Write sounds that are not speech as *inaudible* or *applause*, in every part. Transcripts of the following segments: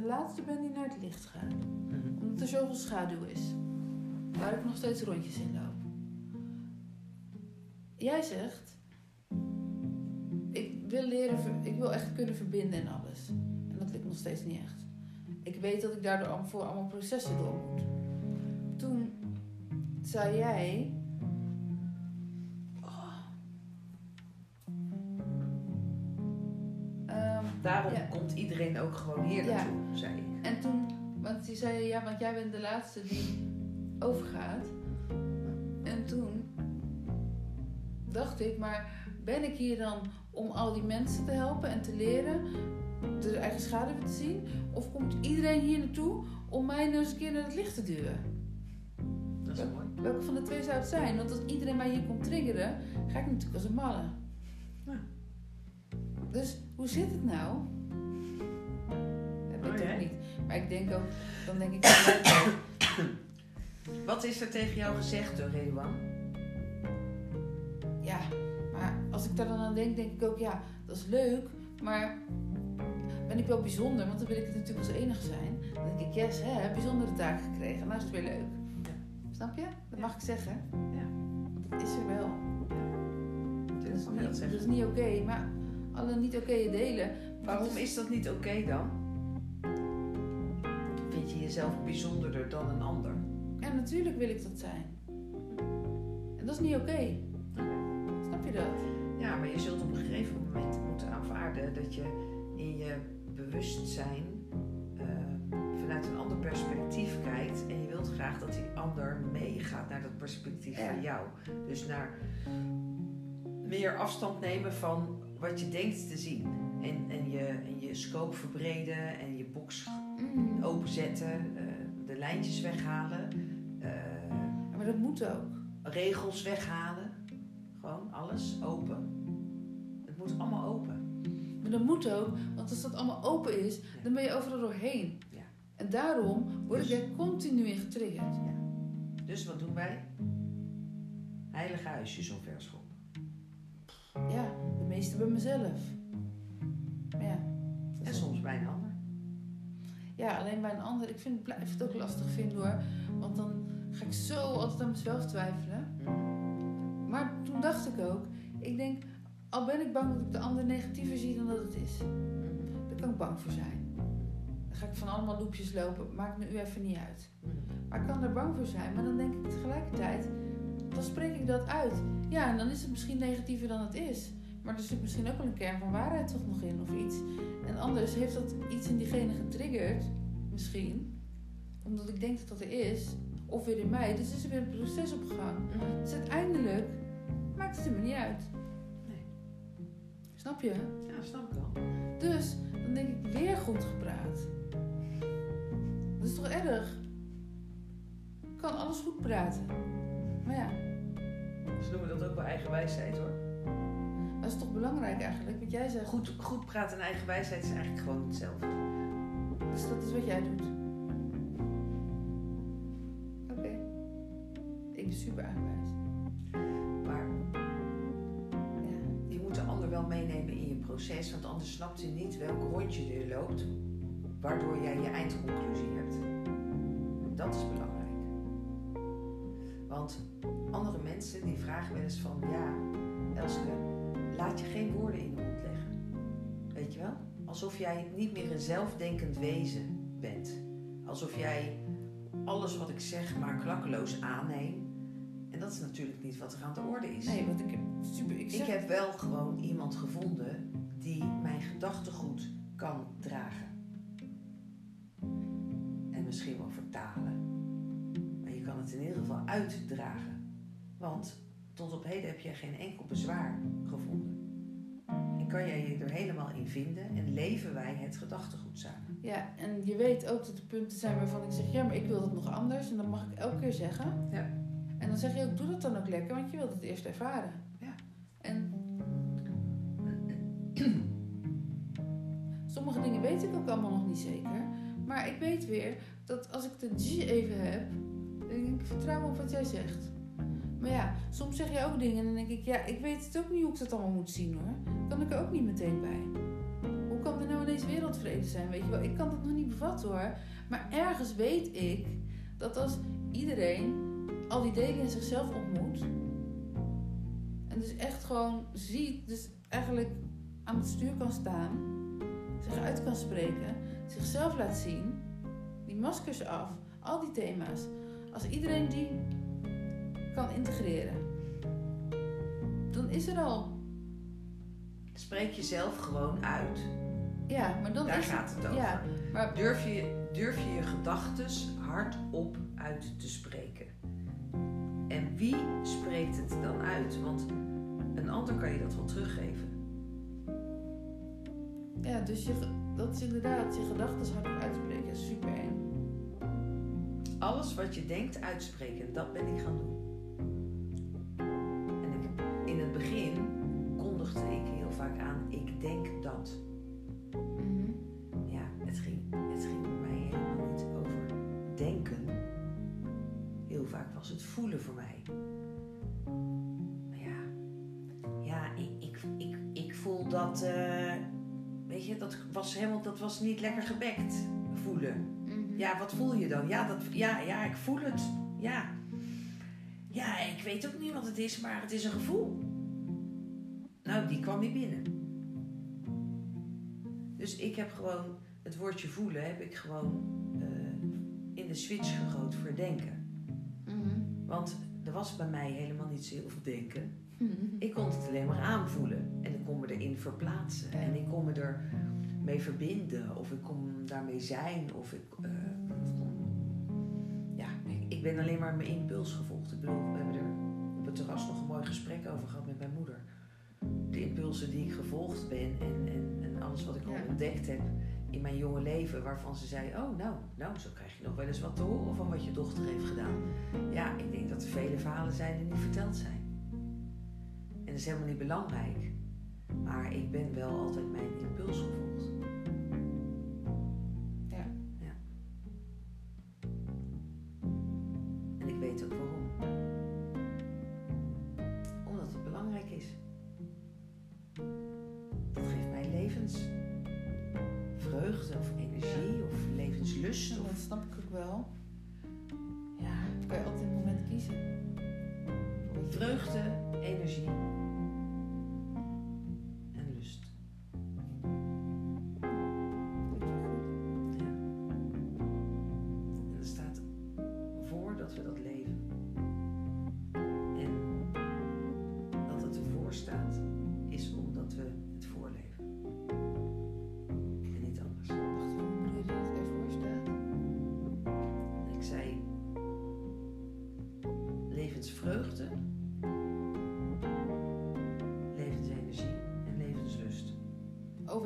de laatste ben die naar het licht gaat. Mhm. Omdat er zoveel schaduw is. Waar ik nog steeds rondjes in loop. Jij zegt, ik wil leren, ik wil echt kunnen verbinden in alles. En dat lukt nog steeds niet echt. Ik weet dat ik daardoor voor allemaal processen door moet. Toen zei jij. Daarom Ja. komt iedereen ook gewoon hier Ja. naartoe, zei ik. en toen, want die zei ja, want jij bent de laatste die overgaat. En toen dacht ik, maar ben ik hier dan om al die mensen te helpen en te leren de eigen schaduwen te zien? Of komt iedereen hier naartoe om mij nou eens een keer naar het licht te duwen? Dat is mooi. Welke van de twee zou het zijn? Want als iedereen mij hier komt triggeren, ga ik natuurlijk als een malle. Ja. Dus hoe zit het nou? Dat weet ik ook niet. Maar ik denk ook, dan denk ik... *coughs* Wat is er tegen jou gezegd door Redouan? ja, maar als ik daar dan aan denk, denk ik ook, ja, dat is leuk. Maar ben ik wel bijzonder? Want dan wil ik het natuurlijk als enige zijn. Dan denk ik, yes, hè, bijzondere taak gekregen. Nou is het weer leuk. Ja. Snap je? Dat Ja. mag ik zeggen. Ja. Want dat is er wel. Dat is niet, dat is niet oké. Maar alle niet oké delen. Waarom is dat niet oké dan? Vind je jezelf bijzonderder dan een ander? Ja, natuurlijk wil ik dat zijn. En dat is niet oké. Snap je dat? Ja, maar je zult op een gegeven moment moeten aanvaarden dat je in je bewustzijn eh, vanuit een ander perspectief kijkt en je wilt graag dat die ander meegaat naar dat perspectief Ja. van jou. Dus naar meer afstand nemen van wat je denkt te zien. En, en, je, en je scope verbreden en je box Mm. openzetten, eh, de lijntjes weghalen, eh, Ja, maar dat moet ook. regels weghalen. Gewoon alles open. Het moet allemaal open. Maar dat moet ook, want als dat allemaal open is, dan ben je overal doorheen. Ja. En daarom word ik Dus- er continu in getriggerd. Dus wat doen wij? Heilige huisjes omverschoppen. Ja, de meeste bij mezelf. Maar ja. En soms bij een ander. Ja, alleen bij een ander. Ik vind, blijf het ook lastig vinden hoor. Want dan ga ik zo altijd aan mezelf twijfelen. Maar toen dacht ik ook, ik denk, al ben ik bang dat ik de ander negatiever zie dan dat het is. Daar kan ik bang voor zijn. Dan ga ik van allemaal loepjes lopen, maakt me u even niet uit. Maar ik kan er bang voor zijn, maar dan denk ik tegelijkertijd, dan spreek ik dat uit. Ja, en dan is het misschien negatiever dan het is. Maar er zit misschien ook wel een kern van waarheid toch nog in of iets. En anders heeft dat iets in diegene getriggerd, misschien. Omdat ik denk dat dat er is. Of weer in mij. Dus is er weer een proces op gang. Dus uiteindelijk maakt het er me niet uit. Nee. Snap je? Ja, snap ik wel. Dus dan denk ik weer goed gepraat. Dat is toch erg? Ik kan alles goed praten. Maar ja, Ze noemen dat ook wel eigen wijsheid hoor. Dat is toch belangrijk eigenlijk? Wat jij zegt. Goed, goed praten en eigen wijsheid is eigenlijk gewoon hetzelfde. Dus dat is wat jij doet. Oké. Ik ben super aangewijs. Maar Ja. je moet de ander wel meenemen in je proces, want anders snapt hij niet welk rondje je loopt, waardoor jij je eindconclusie hebt. Dat is belangrijk. Want andere mensen die vragen wel eens van, ja, Elske, laat je geen woorden in de mond leggen. Weet je wel? Alsof jij niet meer een zelfdenkend wezen bent. Alsof jij alles wat ik zeg maar klakkeloos aanneemt. En dat is natuurlijk niet wat er aan de orde is. Nee, want ik heb super. Ik, Ik heb wel gewoon iemand gevonden die mijn gedachtegoed kan dragen. En misschien wel vertalen. Maar je kan het in ieder geval uitdragen. Want tot op heden heb je geen enkel bezwaar gevonden. En kan jij je er helemaal in vinden en leven wij het gedachtegoed samen. Ja, en je weet ook dat er punten zijn waarvan ik zeg, ja, maar ik wil dat nog anders. En dan mag ik elke keer zeggen. Ja. En dan zeg je ook, doe dat dan ook lekker, want je wilt het eerst ervaren. Ja. En *clears throat* sommige dingen weet ik ook allemaal nog niet zeker. Maar ik weet weer dat als ik de G even heb, dan denk ik, vertrouw me op wat jij zegt. Maar ja, soms zeg je ook dingen en dan denk ik, ja, ik weet het ook niet hoe ik dat allemaal moet zien hoor. Kan ik er ook niet meteen bij. Hoe kan de nou ineens wereldvrede zijn? Weet je wel, ik kan dat nog niet bevatten hoor. Maar ergens weet ik dat als iedereen al die delen in zichzelf ontmoet. En dus echt gewoon ziet, dus eigenlijk aan het stuur kan staan, zich uit kan spreken, zichzelf laat zien, die maskers af, al die thema's. Als iedereen die kan integreren, dan is er al. Spreek jezelf gewoon uit. Ja, maar dan Daar is gaat het over. Ja, maar Durf je durf je, je gedachten hardop uit te spreken. En wie spreekt het dan uit? Want een ander kan je dat wel teruggeven. ja, dus je, dat is inderdaad je gedachten hardop uitspreken, is super eng. Alles wat je denkt uitspreken, dat ben ik gaan doen. Vaak aan, ik denk dat. Mhm. Ja, het ging, het ging bij mij helemaal niet over denken. Heel vaak was het voelen voor mij. Maar ja, ja ik, ik, ik, ik voel dat, eh, weet je, dat was helemaal, dat was niet lekker gebekt, voelen. Mhm. Ja, wat voel je dan? Ja, dat, ja, ja, ik voel het. Ja. Ja, ik weet ook niet wat het is, maar het is een gevoel. Nou, die kwam niet binnen. Dus ik heb gewoon het woordje voelen, heb ik gewoon eh, in de switch gegooid voor denken. Mhm. Want er was bij mij helemaal niet zo heel veel denken. Mhm. Ik kon het alleen maar aanvoelen. En ik kon me erin verplaatsen. Ja. En ik kon me er mee verbinden. Of ik kon daarmee zijn. Of ik... eh, ja, ik, ik ben alleen maar mijn impuls gevolgd. Ik bedoel, we hebben er op het terras nog een mooi gesprek over gehad met mijn moeder. De impulsen die ik gevolgd ben en, en, en alles wat ik al Ja. ontdekt heb in mijn jonge leven. Waarvan ze zei, oh nou, nou, zo krijg je nog wel eens wat te horen van wat je dochter heeft gedaan. Ja, ik denk dat er vele verhalen zijn die niet verteld zijn. En dat is helemaal niet belangrijk. Maar ik ben wel altijd mijn impuls gevolgd.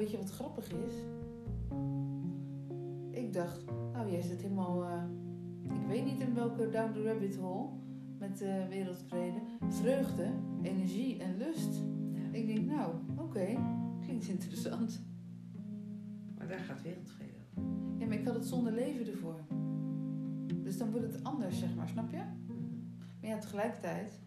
Weet je wat grappig is? Ik dacht, nou jij zit helemaal, eh, ik weet niet in welke down the rabbit hole met eh, wereldvrede. Vreugde, energie en lust. Ja. Ik denk, nou, oké, klinkt interessant. Maar daar gaat wereldvrede over. Ja, maar ik had het zonder leven ervoor. Dus dan wordt het anders, zeg maar, snap je? Maar ja, tegelijkertijd.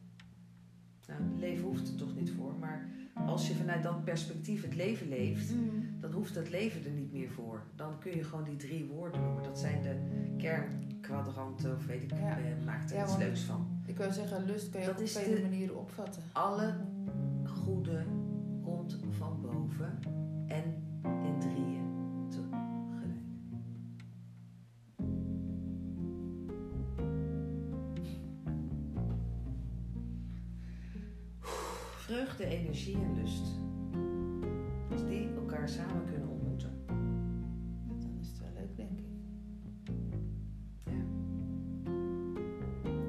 Nou, leven hoeft er toch niet voor, maar als je vanuit dat perspectief het leven leeft, dan hoeft het leven er niet meer voor. Dan kun je gewoon die drie woorden noemen. Dat zijn de kernkwadranten, of weet ik, Ja. eh, maak er Ja, iets leuks van. Ik wou zeggen, lust kan je Dat op vele manieren opvatten. Alle energie en lust. Als die elkaar samen kunnen ontmoeten. Dan is het wel leuk, denk ik. Ja.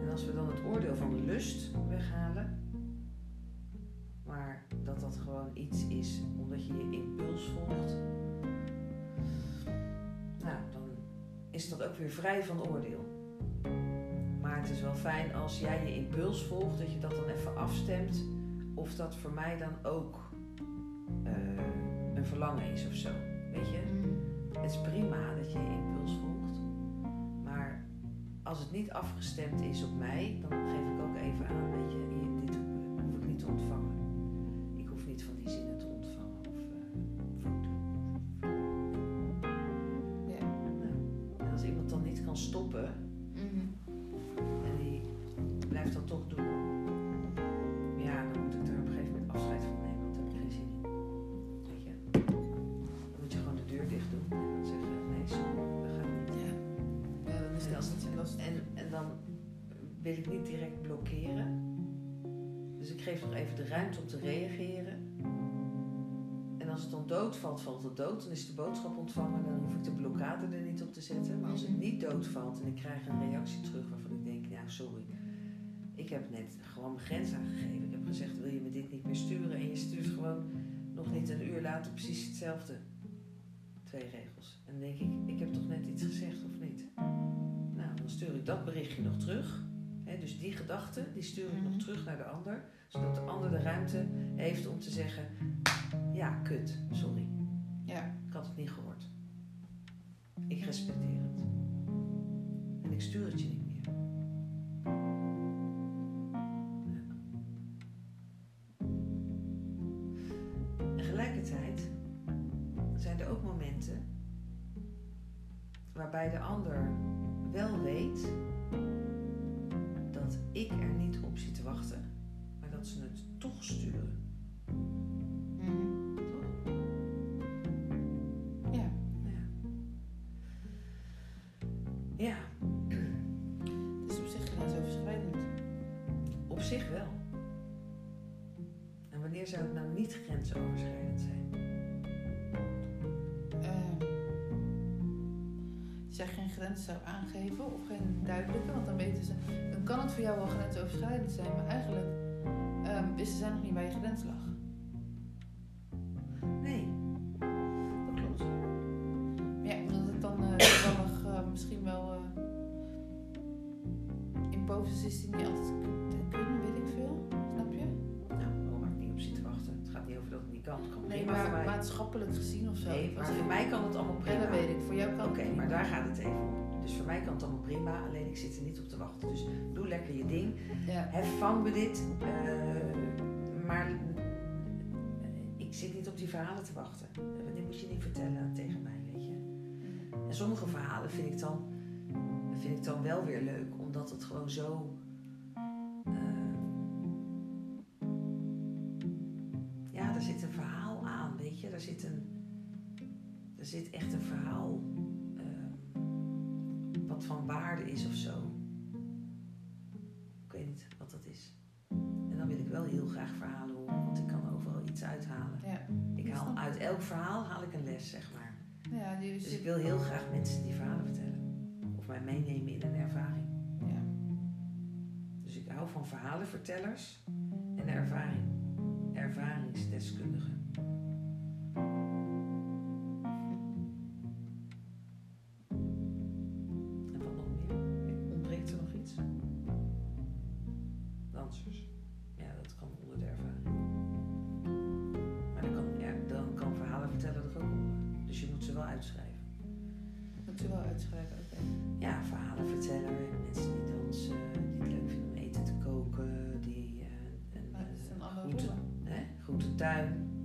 En als we dan het oordeel van de lust weghalen, maar dat dat gewoon iets is omdat je je impuls volgt, nou, dan is dat ook weer vrij van oordeel. Maar het is wel fijn als jij je impuls volgt, dat je dat dan even afstemt of dat voor mij dan ook eh, een verlangen is of zo. Weet je? Het is prima dat je je impuls volgt. Maar als het niet afgestemd is op mij, dan geef ik ook even aan, weet je, dit hoef ik niet te ontvangen. Wil ik niet direct blokkeren. Dus ik geef nog even de ruimte om te reageren. En als het dan doodvalt, valt het dood. Dan is de boodschap ontvangen. Dan hoef ik de blokkade er niet op te zetten. Maar als het niet doodvalt en ik krijg een reactie terug waarvan ik denk, nou sorry. Ik heb net gewoon mijn grens aangegeven. Ik heb gezegd, wil je me dit niet meer sturen? En je stuurt gewoon nog niet een uur later precies hetzelfde. Twee regels. En dan denk ik, ik heb toch net iets gezegd of niet? Nou, dan stuur ik dat berichtje nog terug. Dus die gedachte, die stuur ik Mhm. nog terug naar de ander. Zodat de ander de ruimte heeft om te zeggen... Ja, kut, sorry. Ja. Ik had het niet gehoord. Ik respecteer het. En ik stuur het je niet meer. Tegelijkertijd zijn er ook momenten waarbij de ander wel weet dat ik er niet op zit te wachten, maar dat ze het toch sturen. Grens zou aangeven of geen duidelijke, want dan weten ze, dan kan het voor jou wel grensoverschrijdend zijn, maar eigenlijk ehm, wisten zij nog niet waar je grens lag. Dus doe lekker je ding. Ja. Hef we dit. eh, maar ik zit niet op die verhalen te wachten. Eh, Die moet je niet vertellen tegen mij, weet je. En sommige verhalen vind ik dan, vind ik dan wel weer leuk, omdat het gewoon zo. eh, ja, er zit een verhaal aan, weet je. Er zit, een, er zit echt een verhaal eh, wat van waarde is of zo. Niet wat dat is. En dan wil ik wel heel graag verhalen horen, want ik kan overal iets uithalen. Ja. Ik haal uit elk verhaal haal ik een les, zeg maar. Ja, Dus ik wil heel graag mensen die verhalen vertellen. Of mij meenemen in een ervaring. ja. Dus ik hou van verhalenvertellers en ervaring, ervaringsdeskundigen. down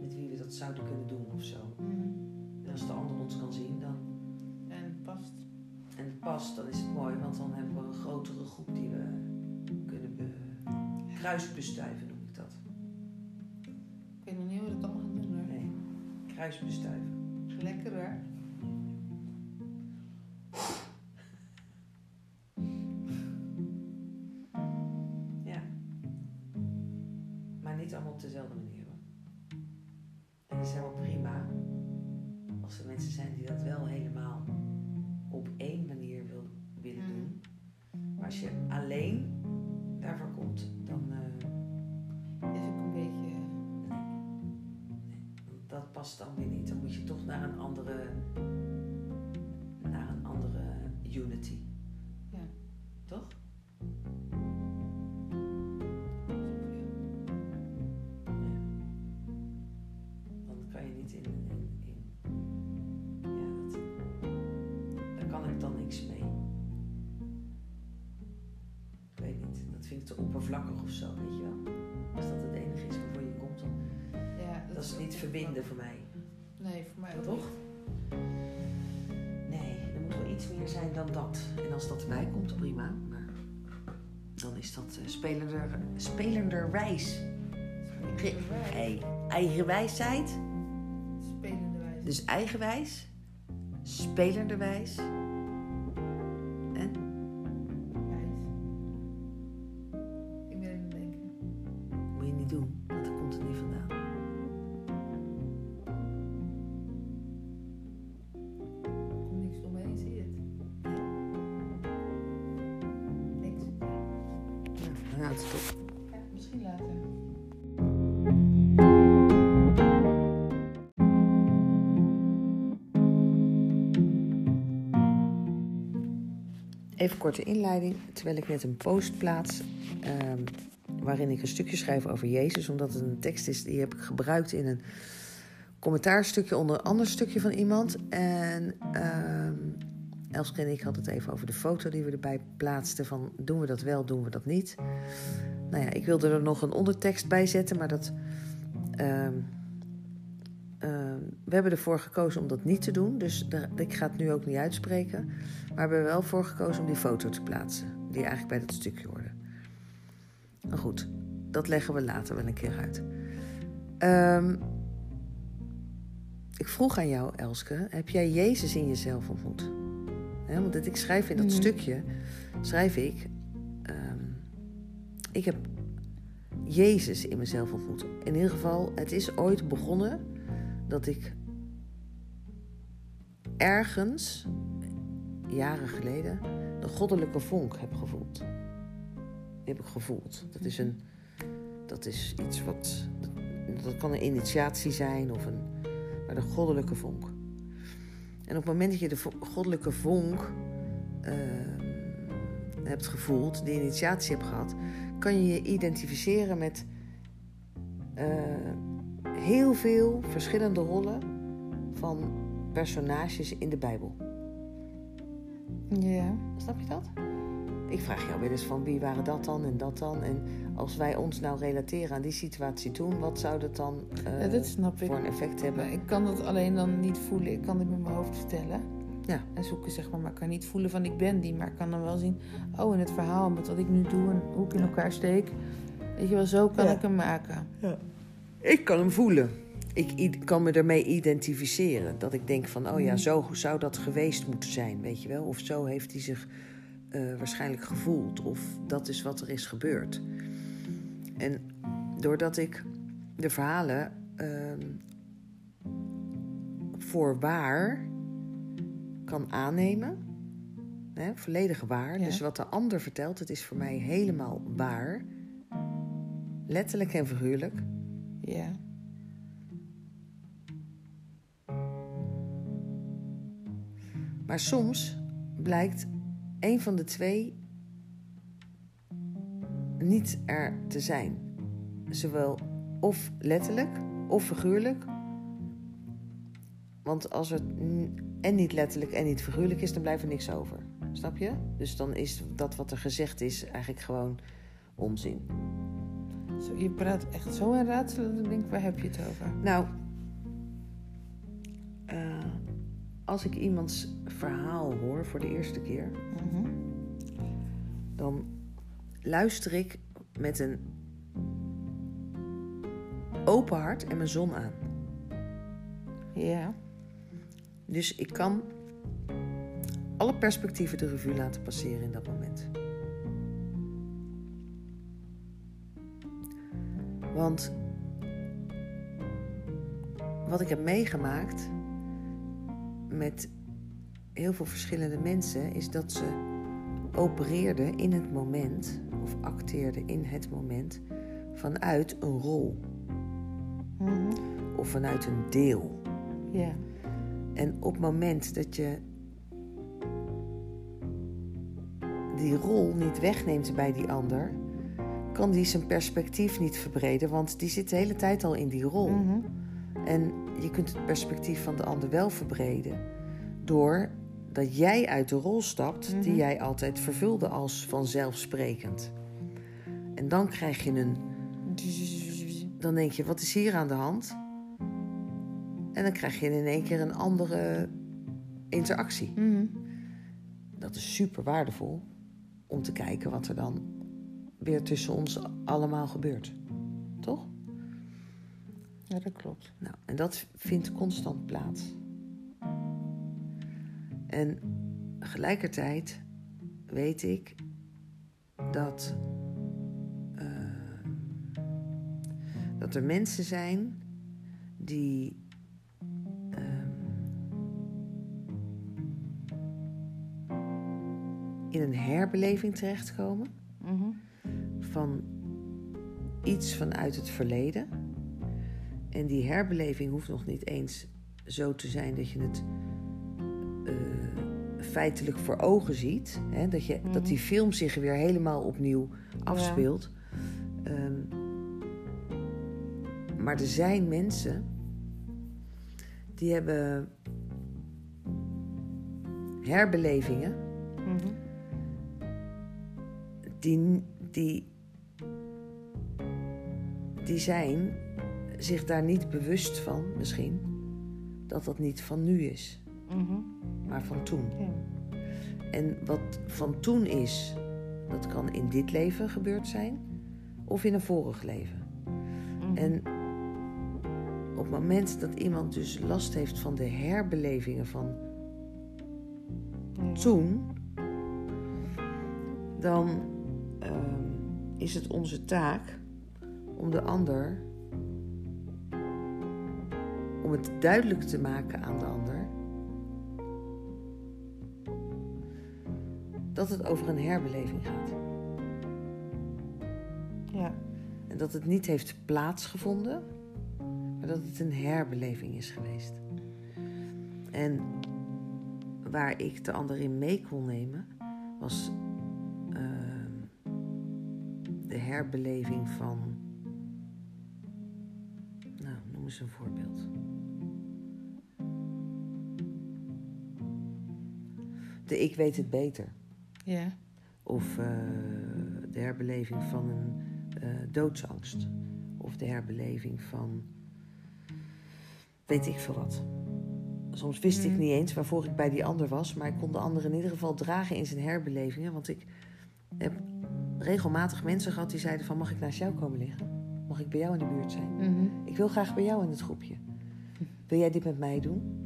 Met wie we dat zouden kunnen doen of zo. Mhm. En als de ander ons kan zien dan, En het past. en het past, dan is het mooi. Want dan hebben we een grotere groep die we kunnen be, kruisbestuiven, noem ik dat. Ik weet nog niet hoe we dat allemaal gaan doen hoor. Nee, kruisbestuiven. Lekker hoor. Kan je niet in. in, in ja, dat, daar kan ik dan niks mee. Ik weet niet. Dat vind ik te oppervlakkig of zo, weet je wel. Als dat het enige is waarvoor je komt, dan Ja, dat is niet verbinden voor mij. Nee, voor mij ook Toch? Nee, er moet wel iets meer zijn dan dat. En als dat erbij komt, prima. Maar dan is dat uh, spelender, spelenderwijs. Spelende wijs. Hey, eigenwijsheid. Dus eigenwijs. Spelenderwijs. Even korte inleiding. Terwijl ik net een post plaats ehm, waarin ik een stukje schrijf over Jezus. Omdat het een tekst is die heb ik gebruikt in een commentaarstukje onder een ander stukje van iemand. En ehm Elske en ik hadden het even over de foto die we erbij plaatsten. Van doen we dat wel, doen we dat niet? Nou ja, ik wilde er nog een ondertekst bij zetten, maar dat... ehm, we hebben ervoor gekozen om dat niet te doen. Dus daar- ik ga het nu ook niet uitspreken. Maar we hebben wel voor gekozen om die foto te plaatsen. Die eigenlijk bij dat stukje hoorde. Maar goed, dat leggen we later wel een keer uit. Ehm, ik vroeg aan jou, Elske, heb jij Jezus in jezelf ontmoet? Hè, want dit, ik schrijf in dat Mhm. stukje, schrijf ik, ehm, ik heb Jezus in mezelf ontmoet. In ieder geval, het is ooit begonnen dat ik ergens, jaren geleden, de goddelijke vonk heb gevoeld. Die heb ik gevoeld. Dat is, een, dat is iets wat. Dat, kan een initiatie zijn of een. Maar de goddelijke vonk. En op het moment dat je de goddelijke vonk ehm, hebt gevoeld, die initiatie hebt gehad, kan je je identificeren met eh, heel veel verschillende rollen van personages in de Bijbel. Ja. Snap je dat? Ik vraag jou wel eens van wie waren dat dan en dat dan. En als wij ons nou relateren aan die situatie toen, wat zou dat dan eh, ja, dat snap ik. voor een effect hebben? Maar ik kan dat alleen dan niet voelen. Ik kan dit met mijn hoofd vertellen. Ja. En zoeken, zeg maar. Maar ik kan niet voelen van ik ben die. Maar ik kan dan wel zien, oh, in het verhaal met wat ik nu doe en hoe ik in elkaar steek. Weet je wel, zo kan Ja. ik hem maken. Ik kan hem voelen. Ik kan me ermee identificeren. Dat ik denk van, oh ja, zo zou dat geweest moeten zijn, weet je wel. Of zo heeft hij zich eh, waarschijnlijk gevoeld. Of dat is wat er is gebeurd. En doordat ik de verhalen ehm, voor waar kan aannemen, hè, volledig waar. Ja. Dus wat de ander vertelt, het is voor mij helemaal waar. Letterlijk en figuurlijk. Ja. Maar soms blijkt een van de twee niet er te zijn. Zowel of letterlijk of figuurlijk. Want als het en niet letterlijk en niet figuurlijk is, dan blijft er niks over. Snap je? Dus dan is dat wat er gezegd is eigenlijk gewoon onzin. Zo, je praat echt zo in raadselen ik denk, waar heb je het over? Nou, als ik iemands verhaal hoor voor de eerste keer, Mhm. dan luister ik met een open hart en mijn zon aan. Ja. Dus ik kan alle perspectieven de revue laten passeren in dat moment. Want wat ik heb meegemaakt met heel veel verschillende mensen is dat ze opereerden in het moment, of acteerden in het moment, vanuit een rol Mhm. of vanuit een deel. Ja. En op het moment dat je die rol niet wegneemt bij die ander, kan die zijn perspectief niet verbreden, want die zit de hele tijd al in die rol. Mhm. En je kunt het perspectief van de ander wel verbreden door dat jij uit de rol stapt die Mhm. jij altijd vervulde als vanzelfsprekend. En dan krijg je een, dan denk je, wat is hier aan de hand? En dan krijg je in één keer een andere interactie. Mhm. Dat is super waardevol om te kijken wat er dan weer tussen ons allemaal gebeurt. Toch? Ja, dat klopt. Nou, en dat vindt constant plaats. En tegelijkertijd weet ik dat, eh, dat er mensen zijn die ehm, in een herbeleving terechtkomen Mhm. van iets vanuit het verleden. En die herbeleving hoeft nog niet eens zo te zijn dat je het eh, feitelijk voor ogen ziet. Hè? Dat, je, dat die film zich weer helemaal opnieuw afspeelt. Ehm, maar er zijn mensen die hebben herbelevingen Mhm. die, die, die zijn zich daar niet bewust van, misschien, dat dat niet van nu is, Mhm. maar van toen. Ja. En wat van toen is, dat kan in dit leven gebeurd zijn of in een vorig leven. Mhm. En op het moment dat iemand dus last heeft van de herbelevingen van Ja. toen, dan ehm, is het onze taak om de ander, om het duidelijk te maken aan de ander, dat het over een herbeleving gaat. Ja. En dat het niet heeft plaatsgevonden, maar dat het een herbeleving is geweest. En waar ik de ander in mee kon nemen, was ehm, de herbeleving van. Nou, noem eens een voorbeeld. De ik weet het beter. Ja. Of eh, de herbeleving van een eh, doodsangst. Of de herbeleving van weet ik veel wat. Soms wist ik Mhm. niet eens waarvoor ik bij die ander was, maar ik kon de ander in ieder geval dragen in zijn herbelevingen. Want ik heb regelmatig mensen gehad die zeiden van mag ik naast jou komen liggen? Mag ik bij jou in de buurt zijn? Mhm. Ik wil graag bij jou in het groepje. Wil jij dit met mij doen?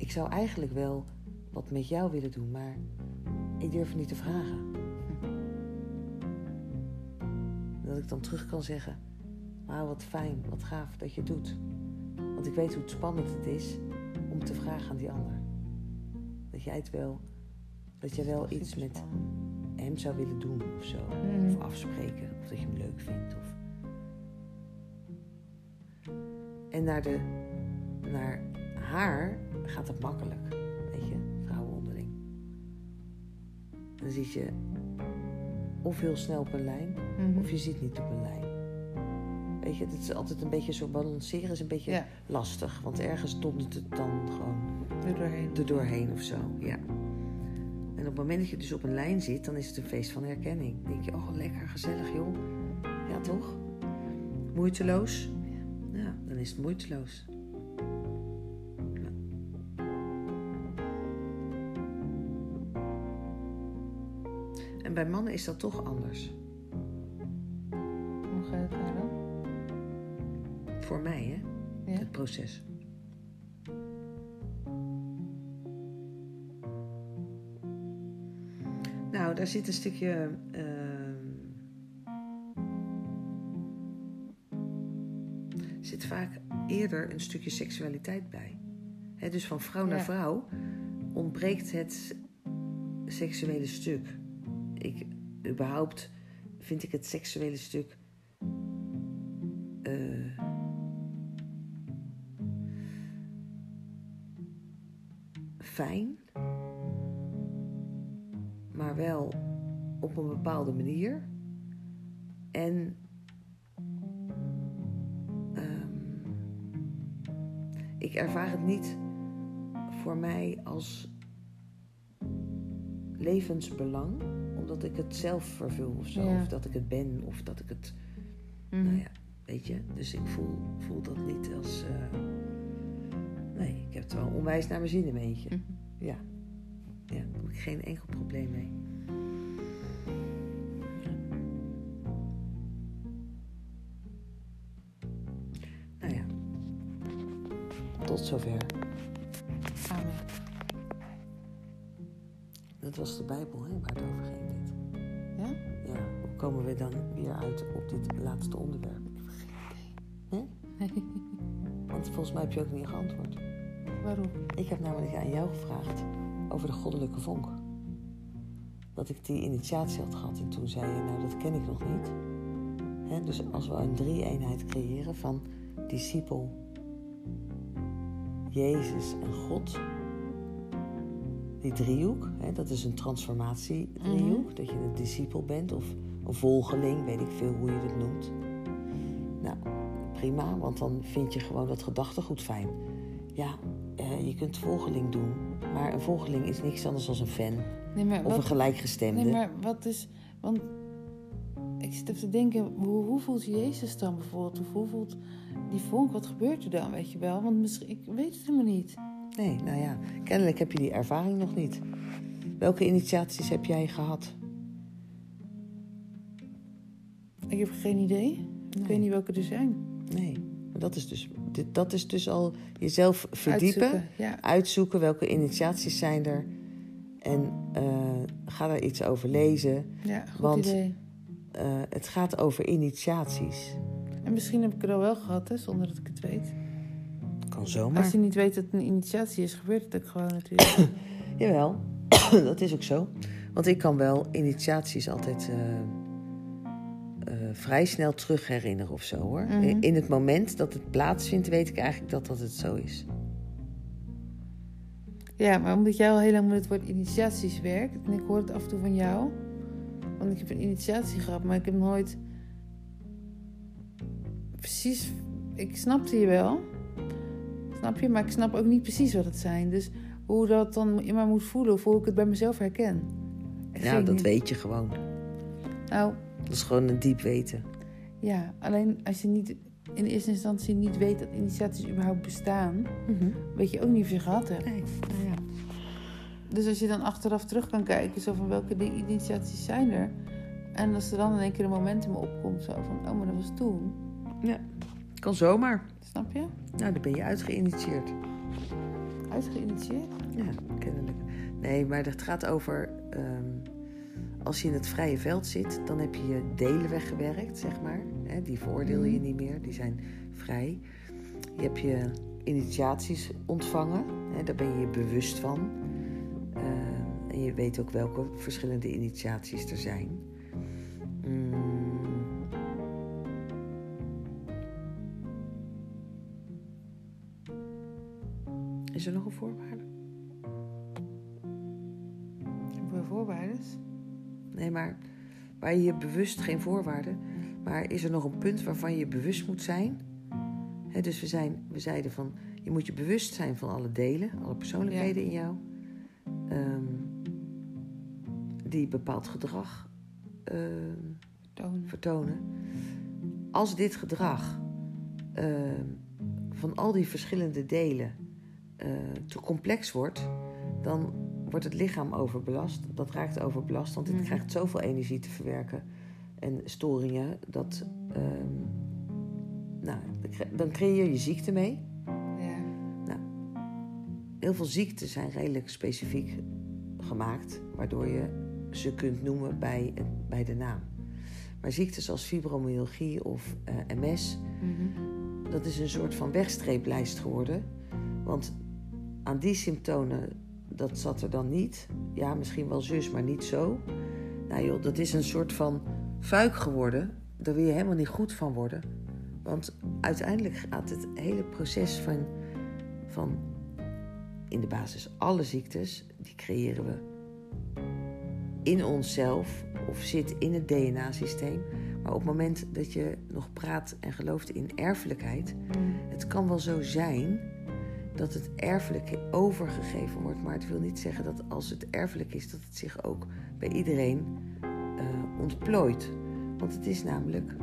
Ik zou eigenlijk wel wat met jou willen doen, maar ik durf het niet te vragen. *laughs* Dat ik dan terug kan zeggen: Wauw, wat fijn, wat gaaf dat je het doet. Want ik weet hoe spannend het is om te vragen aan die ander. Dat jij het wel, dat jij wel iets met hem zou willen doen of zo. Mhm. Of afspreken, of dat je hem leuk vindt. Of... En naar, de, naar haar gaat het makkelijk, weet je, vrouwen onderling. Dan zit je of heel snel op een lijn, Mhm. of je zit niet op een lijn. Weet je, het is altijd een beetje zo balanceren, is een beetje Ja. lastig. Want ergens dondert het dan gewoon Er doorheen. er doorheen of zo, ja. En op het moment dat je dus op een lijn zit, dan is het een feest van herkenning. Dan denk je, oh lekker, gezellig joh. Ja toch? Moeiteloos? Ja, dan is het moeiteloos. En bij mannen is dat toch anders. Hoe gaat het daar dan? Voor mij, hè? Ja. Het proces. Nou, daar zit een stukje. ehm, zit vaak eerder een stukje seksualiteit bij. Dus van vrouw naar vrouw ontbreekt het seksuele stuk. Ik, überhaupt vind ik het seksuele stuk. eh, fijn, maar wel op een bepaalde manier. En ehm, ik ervaar het niet voor mij als levensbelang, omdat ik het zelf vervul of zo, Ja. of dat ik het ben, of dat ik het, Mhm. nou ja, weet je. Dus ik voel, voel dat niet als, eh, nee, ik heb het wel onwijs naar mijn zin in mijn eentje. Mhm. Ja, ja, daar heb ik geen enkel probleem mee. Nou ja, tot zover. Dat was de Bijbel, hè, waar het over ging. Dit. Ja? Ja, hoe komen we dan weer uit op dit laatste onderwerp? Nee? *laughs* Want volgens mij heb je ook niet geantwoord. Waarom? Ik heb namelijk aan jou gevraagd over de goddelijke vonk. Dat ik die initiatie had gehad en toen zei je, nou dat ken ik nog niet. Dus als we een drie-eenheid creëren van discipel, Jezus en God. Die driehoek, hè, dat is een transformatie-driehoek. Dat je een discipel bent of een volgeling, weet ik veel hoe je het noemt. Nou, prima, want dan vind je gewoon dat gedachtegoed fijn. Ja, eh, je kunt volgeling doen, maar een volgeling is niks anders dan een fan Nee, maar of wat, een gelijkgestemde. nee, maar wat is... Want ik zit even te denken, hoe, hoe voelt Jezus dan bijvoorbeeld? Of hoe voelt die vonk? Wat gebeurt er dan, weet je wel? Want misschien, ik weet het helemaal niet. Nee, nou ja, kennelijk heb je die ervaring nog niet. Welke initiaties heb jij gehad? Ik heb geen idee. Ik weet niet welke er zijn. Nee, dat is dus, dat is dus al jezelf verdiepen, Uitzoeken, Ja. uitzoeken welke initiaties zijn er. En eh, ga daar iets over lezen. ja, goed Want- idee. Eh, het gaat over initiaties. En misschien heb ik het al wel gehad, hè, zonder dat ik het weet. Zomaar. Als je niet weet dat het een initiatie is, gebeurt het ook gewoon natuurlijk. *coughs* Jawel, *coughs* dat is ook zo. Want ik kan wel initiaties altijd eh, eh, vrij snel terug herinneren of zo hoor. Mhm. In het moment dat het plaatsvindt, weet ik eigenlijk dat dat het zo is. ja, maar omdat jij al heel lang met het woord initiaties werkt... en ik hoor het af en toe van jou... want ik heb een initiatie gehad, maar ik heb nooit... precies... Ik snapte je wel. Snap je? Maar ik snap ook niet precies wat het zijn. Dus hoe dat dan in mij moet voelen... of hoe ik het bij mezelf herken. Ik Ja, dat niet. weet je gewoon. Nou, Dat is gewoon een diep weten. ja. Alleen als je niet in eerste instantie niet weet dat initiaties überhaupt bestaan... weet je ook niet of je gehad hebt. Nee, nou ja. Dus als je dan achteraf terug kan kijken, zo van welke initiaties zijn er. En als er dan in één keer een momentum opkomt, zo van, oh, maar dat was toen. Kan zomaar. Snap je? Nou, dan ben je uitgeïnitieerd. Uitgeïnitieerd. Ja, kennelijk. Nee, maar het gaat over... ehm, als je in het vrije veld zit, dan heb je je delen weggewerkt, zeg maar. Hè, die veroordeel je Mhm. niet meer, die zijn vrij. Je hebt je initiaties ontvangen, hè, daar ben je je bewust van. Eh, en je weet ook welke verschillende initiaties er zijn. Mm. Is er nog een voorwaarde? Hebben we voorwaarden? Nee, maar waar je je bewust, geen voorwaarden, maar is er nog een punt waarvan je bewust moet zijn? Dus we, zijn, we zeiden van, je moet je bewust zijn van alle delen, alle persoonlijkheden in jou, ehm, die bepaald gedrag ehm, Tonen. vertonen. Als dit gedrag ehm, van al die verschillende delen eh, te complex wordt, dan wordt het lichaam overbelast. Dat raakt overbelast, want het Mhm. krijgt zoveel energie te verwerken en storingen dat. ehm, nou, dan cre- dan creëer je ziekte mee. Ja. Heel veel ziekten zijn redelijk specifiek gemaakt, waardoor je ze kunt noemen bij, bij de naam. Maar ziekten zoals fibromyalgie of eh, MS, Mhm. dat is een soort van wegstreeplijst geworden. Want aan die symptomen, dat zat er dan niet. Ja, misschien wel zus, maar niet zo. Nou joh, dat is een soort van fuik geworden. Daar wil je helemaal niet goed van worden. Want uiteindelijk gaat het hele proces van, van in de basis alle ziektes, die creëren we in onszelf of zit in het DNA-systeem. Maar op het moment dat je nog praat en gelooft in erfelijkheid, het kan wel zo zijn dat het erfelijk overgegeven wordt. Maar het wil niet zeggen dat als het erfelijk is, dat het zich ook bij iedereen uh, ontplooit. Want het is namelijk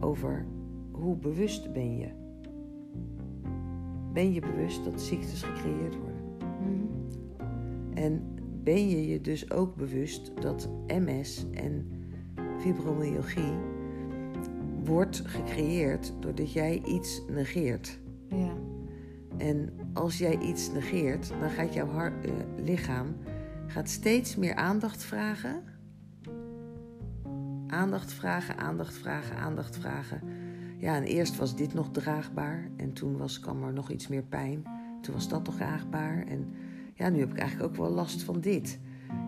over hoe bewust ben je. Ben je bewust dat ziektes gecreëerd worden? En ben je je dus ook bewust dat MS en fibromyalgie wordt gecreëerd doordat jij iets negeert. Ja. En als jij iets negeert, dan gaat jouw hart, uh, lichaam gaat steeds meer aandacht vragen. Aandacht vragen, aandacht vragen, aandacht vragen. Ja, en eerst was dit nog draagbaar en toen was, kwam er nog iets meer pijn. Toen was dat nog draagbaar en ja, nu heb ik eigenlijk ook wel last van dit.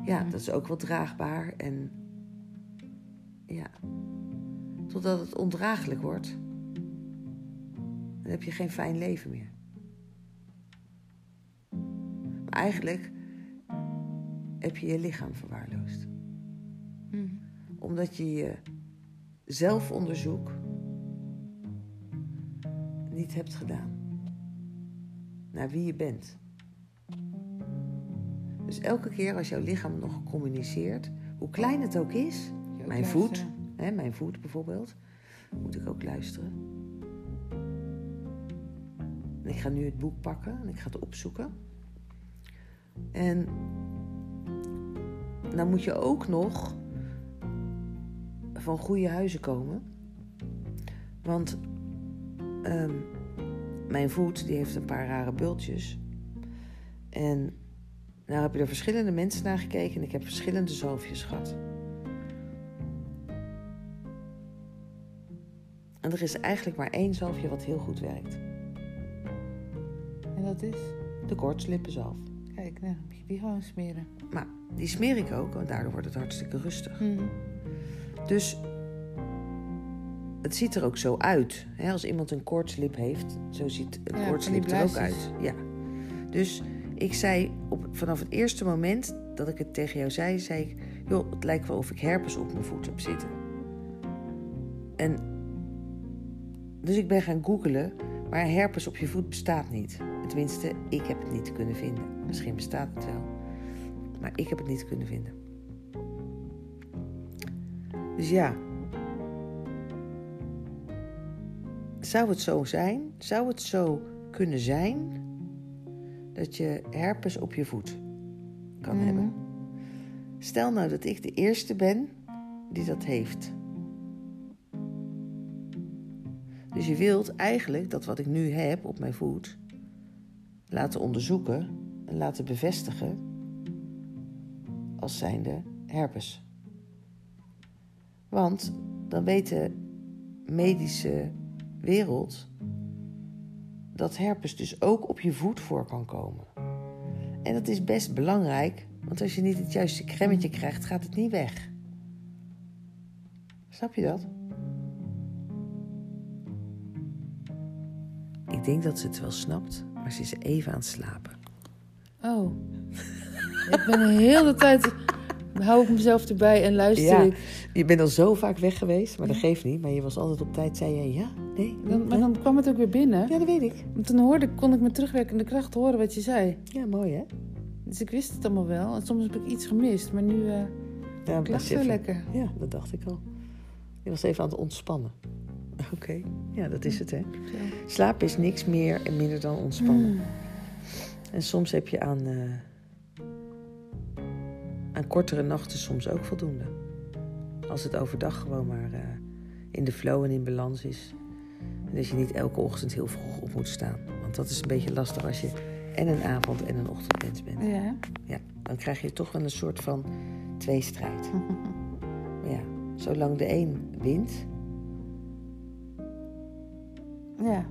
Ja, dat is ook wel draagbaar en ja, totdat het ondraaglijk wordt. Dan heb je geen fijn leven meer. Eigenlijk heb je je lichaam verwaarloosd. Mm. Omdat je je zelfonderzoek niet hebt gedaan. Naar wie je bent. Dus elke keer als jouw lichaam nog communiceert, hoe klein het ook is, ook mijn luisteren. voet, hè, mijn voet bijvoorbeeld, moet ik ook luisteren. En ik ga nu het boek pakken en ik ga het opzoeken. En dan moet je ook nog van goede huizen komen. Want ehm, mijn voet die heeft een paar rare bultjes. En nou heb je er verschillende mensen naar gekeken en ik heb verschillende zalfjes gehad. En er is eigenlijk maar één zalfje wat heel goed werkt. En dat is? De koortslipenzalf. Nou, moet je die gewoon smeren. Maar die smeer ik ook, want daardoor wordt het hartstikke rustig. Mhm. Dus het ziet er ook zo uit. Hè? Als iemand een koortslip heeft, zo ziet een Ja, koortslip er ook uit. Ja. Dus ik zei op, vanaf het eerste moment dat ik het tegen jou zei, zei ik: joh, het lijkt wel of ik herpes op mijn voet heb zitten. En dus ik ben gaan googlen, maar herpes op je voet bestaat niet. Tenminste, ik heb het niet kunnen vinden. Misschien bestaat het wel, maar ik heb het niet kunnen vinden. Dus ja. Zou het zo zijn? Zou het zo kunnen zijn dat je herpes op je voet kan Mhm. hebben? Stel nou dat ik de eerste ben die dat heeft. Dus je wilt eigenlijk dat wat ik nu heb op mijn voet laten onderzoeken en laten bevestigen als zijnde herpes. Want dan weet de medische wereld dat herpes dus ook op je voet voor kan komen. En dat is best belangrijk, want als je niet het juiste kremmetje krijgt, gaat het niet weg. Snap je dat? Ik denk dat ze het wel snapt, maar ze is even aan het slapen. Oh. ik ben de hele tijd... Hou ik mezelf erbij en luister Ja. ik. Je bent al zo vaak weg geweest, maar dat geeft niet. Maar je was altijd op tijd, zei je ja, nee, Dan, maar dan kwam het ook weer binnen. Ja, dat weet ik. Want toen hoorde, ik- kon ik met terugwerkende kracht horen wat je zei. Ja, mooi hè? Dus ik wist het allemaal wel. En soms heb ik iets gemist. Maar nu eh Ja, ik lag zo lekker. Ja, dat dacht ik al. Je was even aan het ontspannen. *laughs* Oké, ja, dat is het hè. Slapen is niks meer en minder dan ontspannen. Mm. En soms heb je aan, eh, aan kortere nachten soms ook voldoende. Als het overdag gewoon maar eh, in de flow en in balans is. En dat je niet elke ochtend heel vroeg op moet staan. Want dat is een beetje lastig als je en een avond- en een ochtendmens bent. Ja. Ja, dan krijg je toch wel een soort van tweestrijd. *laughs* Ja, zolang de een wint, Ja.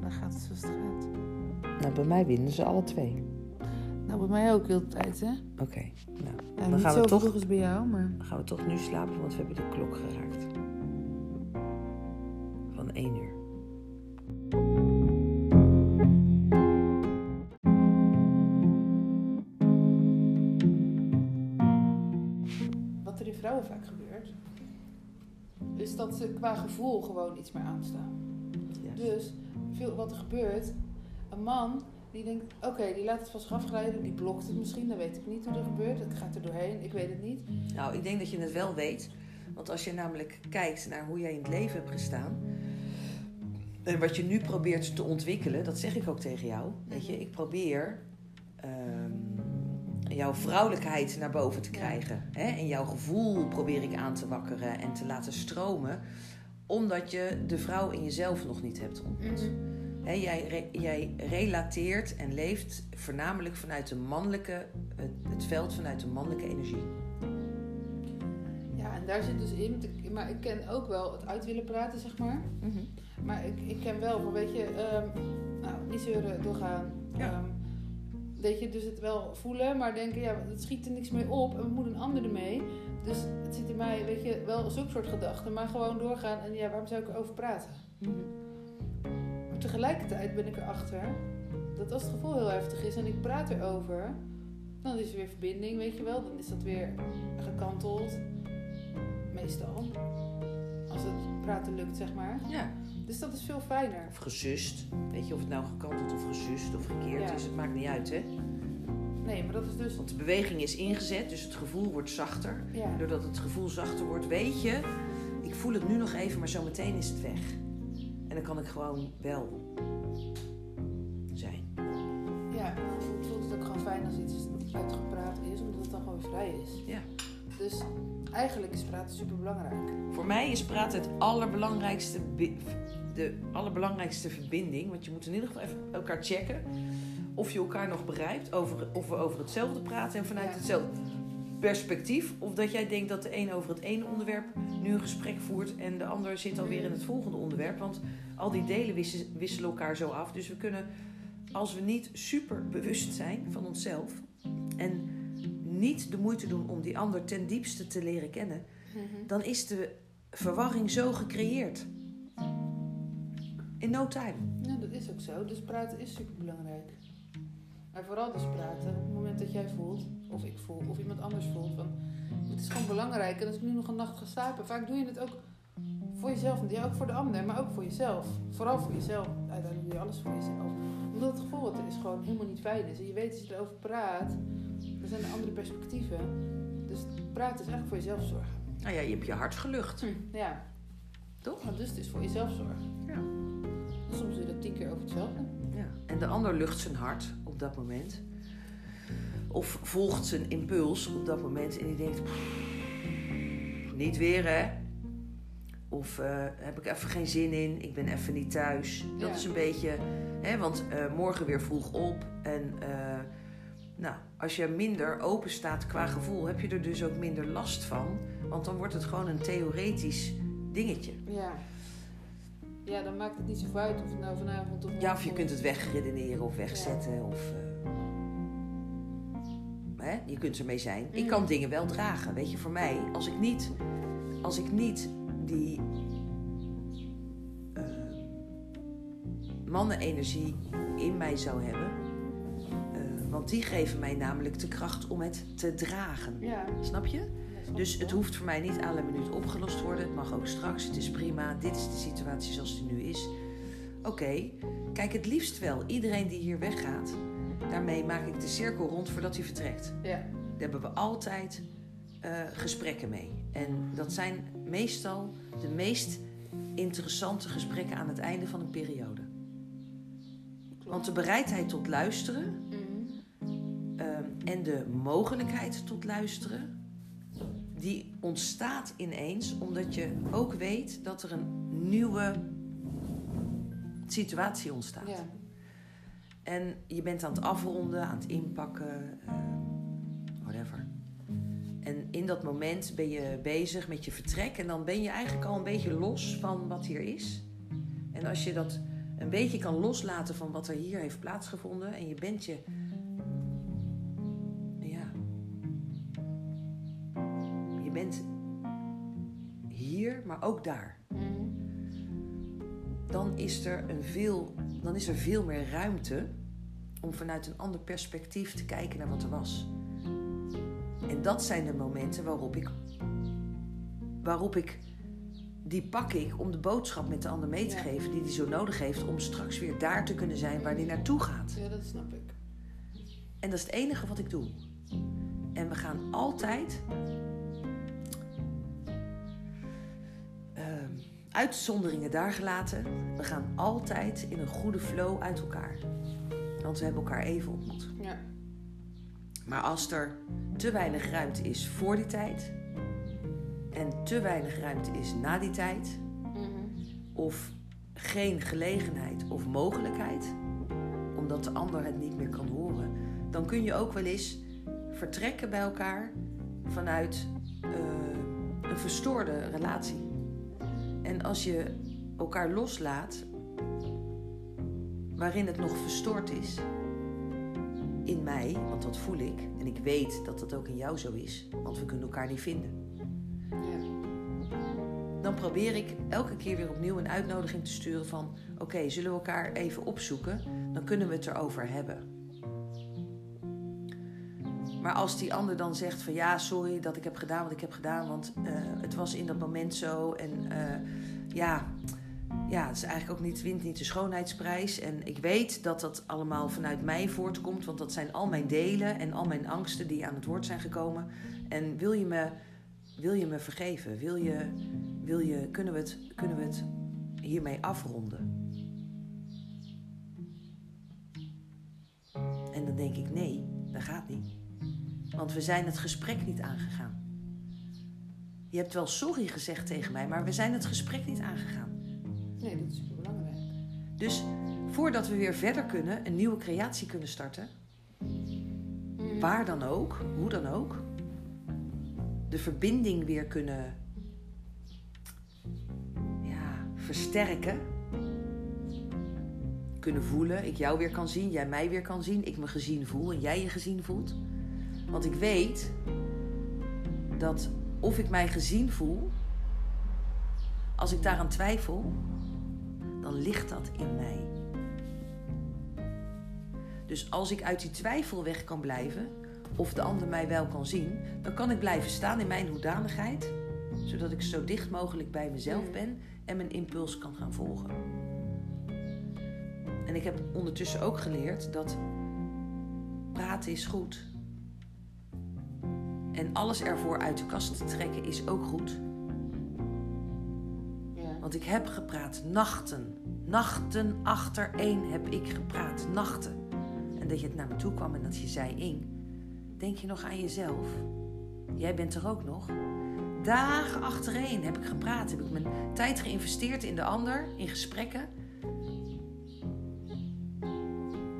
dan gaat het zoals het gaat. Nou, bij mij winnen ze alle twee. Nou, bij mij ook heel de tijd, hè? Oké, nou. Ja, Dan gaan we toch- als bij jou, maar... Dan gaan we toch nu slapen, want we hebben de klok geraakt. Van 1 uur. Wat er in vrouwen vaak gebeurt, is dat ze qua gevoel gewoon iets meer aanstaan. Dus veel wat er gebeurt, een man die denkt, oké, die laat het van zich afglijden, die blokt het misschien, dan weet ik niet hoe dat gebeurt, het gaat er doorheen, ik weet het niet. Nou, ik denk dat je het wel weet. Want als je namelijk kijkt naar hoe jij in het leven hebt gestaan. En wat je nu probeert te ontwikkelen, dat zeg ik ook tegen jou. Weet je, ik probeer ehm, jouw vrouwelijkheid naar boven te Ja. krijgen. Hè? En jouw gevoel probeer ik aan te wakkeren en te laten stromen. Omdat je de vrouw in jezelf nog niet hebt ontmoet. Hè, jij, re- jij relateert en leeft voornamelijk vanuit de mannelijke, het, het veld vanuit de mannelijke energie. Ja, en daar zit dus in, maar ik ken ook wel het uit willen praten, zeg maar. Maar ik, ik ken wel, van, weet je, ehm, nou, niet zeuren, doorgaan. Ja. Ehm, weet je, dus het wel voelen, maar denken, ja, het schiet er niks mee op en we moeten een ander ermee. Dus het zit in mij, weet je, wel zulke soort gedachten, maar gewoon doorgaan en ja, waarom zou ik erover praten? Maar tegelijkertijd ben ik erachter dat als het gevoel heel heftig is en ik praat erover, dan is er weer verbinding, weet je wel. Dan is dat weer gekanteld. Meestal. Als het praten lukt, zeg maar. Ja. Dus dat is veel fijner. Of gesust. Weet je, of het nou gekanteld of gesust of gekeerd Ja. is, het maakt niet uit, hè? Nee, maar dat is dus... Want de beweging is ingezet, dus het gevoel wordt zachter. Ja, Doordat het gevoel zachter wordt, weet je, ik voel het nu nog even, maar zometeen is het weg. En dan kan ik gewoon wel zijn. ja voelt- voelt het ook gewoon fijn als iets uitgepraat is, omdat het dan gewoon vrij is. Ja. Dus eigenlijk is praten super belangrijk. Voor mij is praten het allerbelangrijkste, de allerbelangrijkste verbinding. Want je moet in ieder geval even elkaar checken of je elkaar nog begrijpt, over, of we over hetzelfde praten en vanuit hetzelfde perspectief. Of dat jij denkt dat de een over het ene onderwerp nu een gesprek voert en de ander zit alweer in het volgende onderwerp. Want al die delen wisselen elkaar zo af. Dus we kunnen, als we niet super bewust zijn van onszelf en niet de moeite doen om die ander ten diepste te leren kennen, dan is de verwarring zo gecreëerd. In no time. Ja, dat is ook zo. Dus praten is super belangrijk. Maar vooral dus praten op het moment dat jij voelt, of ik voel, of iemand anders voelt. Van, het is gewoon belangrijk. En als ik nu nog een nacht ga slapen, vaak doe je het ook voor jezelf. Ja, ook voor de ander, maar ook voor jezelf. Vooral voor jezelf. Uiteindelijk doe je alles voor jezelf. Omdat het gevoel wat er is gewoon helemaal niet fijn is. En je weet als je erover praat, er zijn er andere perspectieven. Dus praten is eigenlijk voor jezelf zorgen. Nou ja, je hebt je hart gelucht. Ja. Toch? Dus het is voor jezelf zorgen. Ja. Soms doe je dat tien keer over hetzelfde. Ja. En de ander lucht zijn hart op dat moment. Of volgt zijn impuls op dat moment en die denkt... "Pff, Niet weer hè. Of eh, heb ik even geen zin in, ik ben even niet thuis. Dat Ja. is een beetje... Hè, want eh, morgen weer vroeg op. En eh, nou, als je minder open staat qua gevoel... heb je er dus ook minder last van. Want dan wordt het gewoon een theoretisch dingetje. Ja. Ja, dan maakt het niet zoveel uit of het nou vanavond of Ja, of je kunt het wegredeneren of wegzetten. Of, eh, hè, je kunt ermee zijn. Ik Mhm. kan dingen wel dragen. Weet je, voor mij, als ik niet, als ik niet die eh, mannenenergie in mij zou hebben. eh, want die geven mij namelijk de kracht om het te dragen. Ja. Snap je? Dus het hoeft voor mij niet alle minuut opgelost worden. Het mag ook straks. Het is prima. Dit is de situatie zoals die nu is. Oké, kijk het liefst wel. Iedereen die hier weggaat, daarmee maak ik de cirkel rond voordat hij vertrekt. Ja. Daar hebben we altijd eh, gesprekken mee. En dat zijn meestal de meest interessante gesprekken aan het einde van een periode. Want de bereidheid tot luisteren Mhm. Ehm, en de mogelijkheid tot luisteren, die ontstaat ineens omdat je ook weet dat er een nieuwe situatie ontstaat. Ja. En je bent aan het afronden, aan het inpakken, ehm, whatever. En in dat moment ben je bezig met je vertrek en dan ben je eigenlijk al een beetje los van wat hier is. En als je dat een beetje kan loslaten van wat er hier heeft plaatsgevonden. En je bent je. Hier, maar ook daar. Dan is er, een veel, dan is er veel meer ruimte om vanuit een ander perspectief te kijken naar wat er was. En dat zijn de momenten waarop ik, waarop ik die pak ik om de boodschap met de ander mee te Ja. geven die hij zo nodig heeft om straks weer daar te kunnen zijn waar hij naartoe gaat. Ja, dat snap ik. En dat is het enige wat ik doe. En we gaan altijd. Uitzonderingen daar gelaten. We gaan altijd in een goede flow uit elkaar. Want we hebben elkaar even ontmoet. Ja. Maar als er te weinig ruimte is voor die tijd. En te weinig ruimte is na die tijd. Of geen gelegenheid of mogelijkheid. Omdat de ander het niet meer kan horen. Dan kun je ook wel eens vertrekken bij elkaar vanuit eh, een verstoorde relatie. En als je elkaar loslaat waarin het nog verstoord is in mij, want dat voel ik en ik weet dat dat ook in jou zo is, want we kunnen elkaar niet vinden. Dan probeer ik elke keer weer opnieuw een uitnodiging te sturen van oké, zullen we elkaar even opzoeken, dan kunnen we het erover hebben. Maar als die ander dan zegt van ja, sorry dat ik heb gedaan wat ik heb gedaan, want eh, het was in dat moment zo en eh, ja, ja, het is eigenlijk ook niet, wint niet de schoonheidsprijs. En ik weet dat dat allemaal vanuit mij voortkomt, want dat zijn al mijn delen en al mijn angsten die aan het woord zijn gekomen. En wil je me, wil je me vergeven? Wil je, wil je, kunnen, we het, kunnen we het hiermee afronden? En dan denk ik, nee, dat gaat niet. Want we zijn het gesprek niet aangegaan. Je hebt wel sorry gezegd tegen mij, maar we zijn het gesprek niet aangegaan. Nee, dat is super belangrijk. Dus voordat we weer verder kunnen, een nieuwe creatie kunnen starten, waar dan ook, hoe dan ook, de verbinding weer kunnen ja, versterken, kunnen voelen, ik jou weer kan zien, jij mij weer kan zien, ik me gezien voel en jij je gezien voelt. Want ik weet dat of ik mij gezien voel, als ik daaraan twijfel, dan ligt dat in mij. Dus als ik uit die twijfel weg kan blijven, of de ander mij wel kan zien, dan kan ik blijven staan in mijn hoedanigheid, zodat ik zo dicht mogelijk bij mezelf ben en mijn impuls kan gaan volgen. En ik heb ondertussen ook geleerd dat praten is goed. En alles ervoor uit de kast te trekken is ook goed. Ja. Want ik heb gepraat nachten. Nachten achtereen heb ik gepraat. Nachten. En dat je het naar me toe kwam en dat je zei: Ing, denk je nog aan jezelf? Jij bent er ook nog. Dagen achtereen heb ik gepraat. Heb ik mijn tijd geïnvesteerd in de ander, in gesprekken.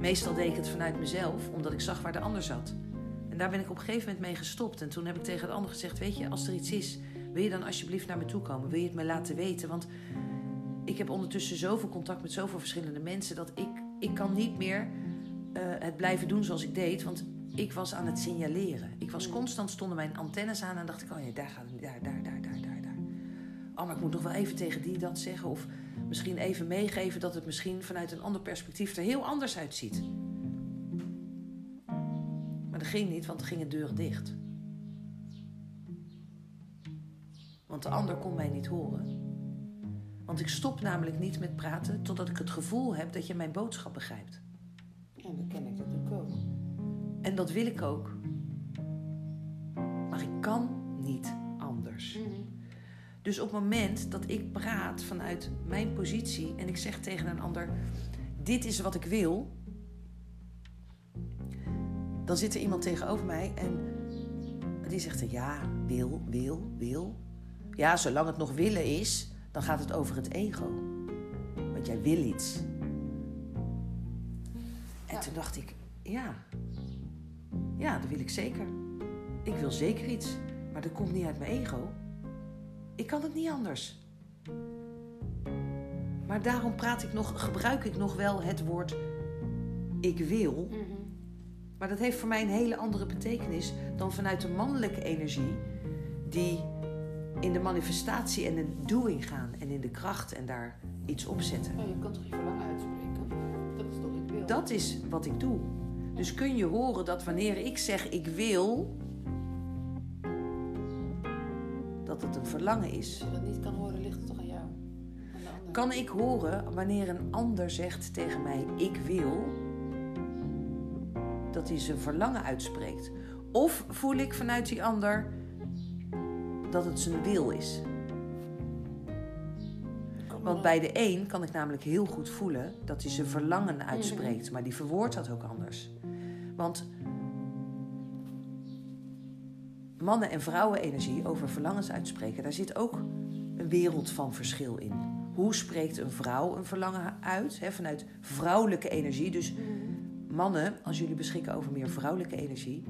Meestal deed ik het vanuit mezelf, omdat ik zag waar de ander zat. Daar ben ik op een gegeven moment mee gestopt. En toen heb ik tegen de ander gezegd: Weet je, als er iets is, wil je dan alsjeblieft naar me toe komen? Wil je het me laten weten? Want ik heb ondertussen zoveel contact met zoveel verschillende mensen dat ik, ik kan niet meer eh, het blijven doen zoals ik deed. Want ik was aan het signaleren. Ik was constant, stonden mijn antennes aan en dacht ik, oh daar het, daar, daar, daar, daar, daar, daar. Oh, maar ik moet nog wel even tegen die dat zeggen. Of misschien even meegeven dat het misschien vanuit een ander perspectief er heel anders uitziet. Dat ging niet, want er gingen deuren dicht. Want de ander kon mij niet horen. Want ik stop namelijk niet met praten totdat ik het gevoel heb dat je mijn boodschap begrijpt. Ja, dat ken ik natuurlijk ook. En dat wil ik ook. Maar ik kan niet anders. Dus op het moment dat ik praat vanuit mijn positie en ik zeg tegen een ander: Dit is wat ik wil. Dan zit er iemand tegenover mij en die zegt: Ja, wil, wil, wil. Ja, zolang het nog willen is, dan gaat het over het ego. Want jij wil iets. En Ja. toen dacht ik: Ja, ja, dat wil ik zeker. Ik wil zeker iets, maar dat komt niet uit mijn ego. Ik kan het niet anders. Maar daarom praat ik nog, gebruik ik nog wel het woord ik wil. Mhm. Maar dat heeft voor mij een hele andere betekenis dan vanuit de mannelijke energie, die in de manifestatie en de doing gaan en in de kracht en daar iets op zetten. Ja, je kan toch je verlangen uitspreken? Dat is toch ik wil? Dat is wat ik doe. Dus kun je horen dat wanneer ik zeg ik wil, dat het een verlangen is. Als je dat niet kan horen, ligt het toch aan jou? Aan? Kan ik horen wanneer een ander zegt tegen mij ik wil, dat hij zijn verlangen uitspreekt? Of voel ik vanuit die ander dat het zijn wil is? Want bij de een kan ik namelijk heel goed voelen dat hij zijn verlangen uitspreekt, maar die verwoordt dat ook anders. Want mannen- en vrouwen-energie over verlangens uitspreken, daar zit ook een wereld van verschil in. Hoe spreekt een vrouw een verlangen uit? Vanuit vrouwelijke energie. Dus Mhm. Mannen, als jullie beschikken over meer vrouwelijke energie,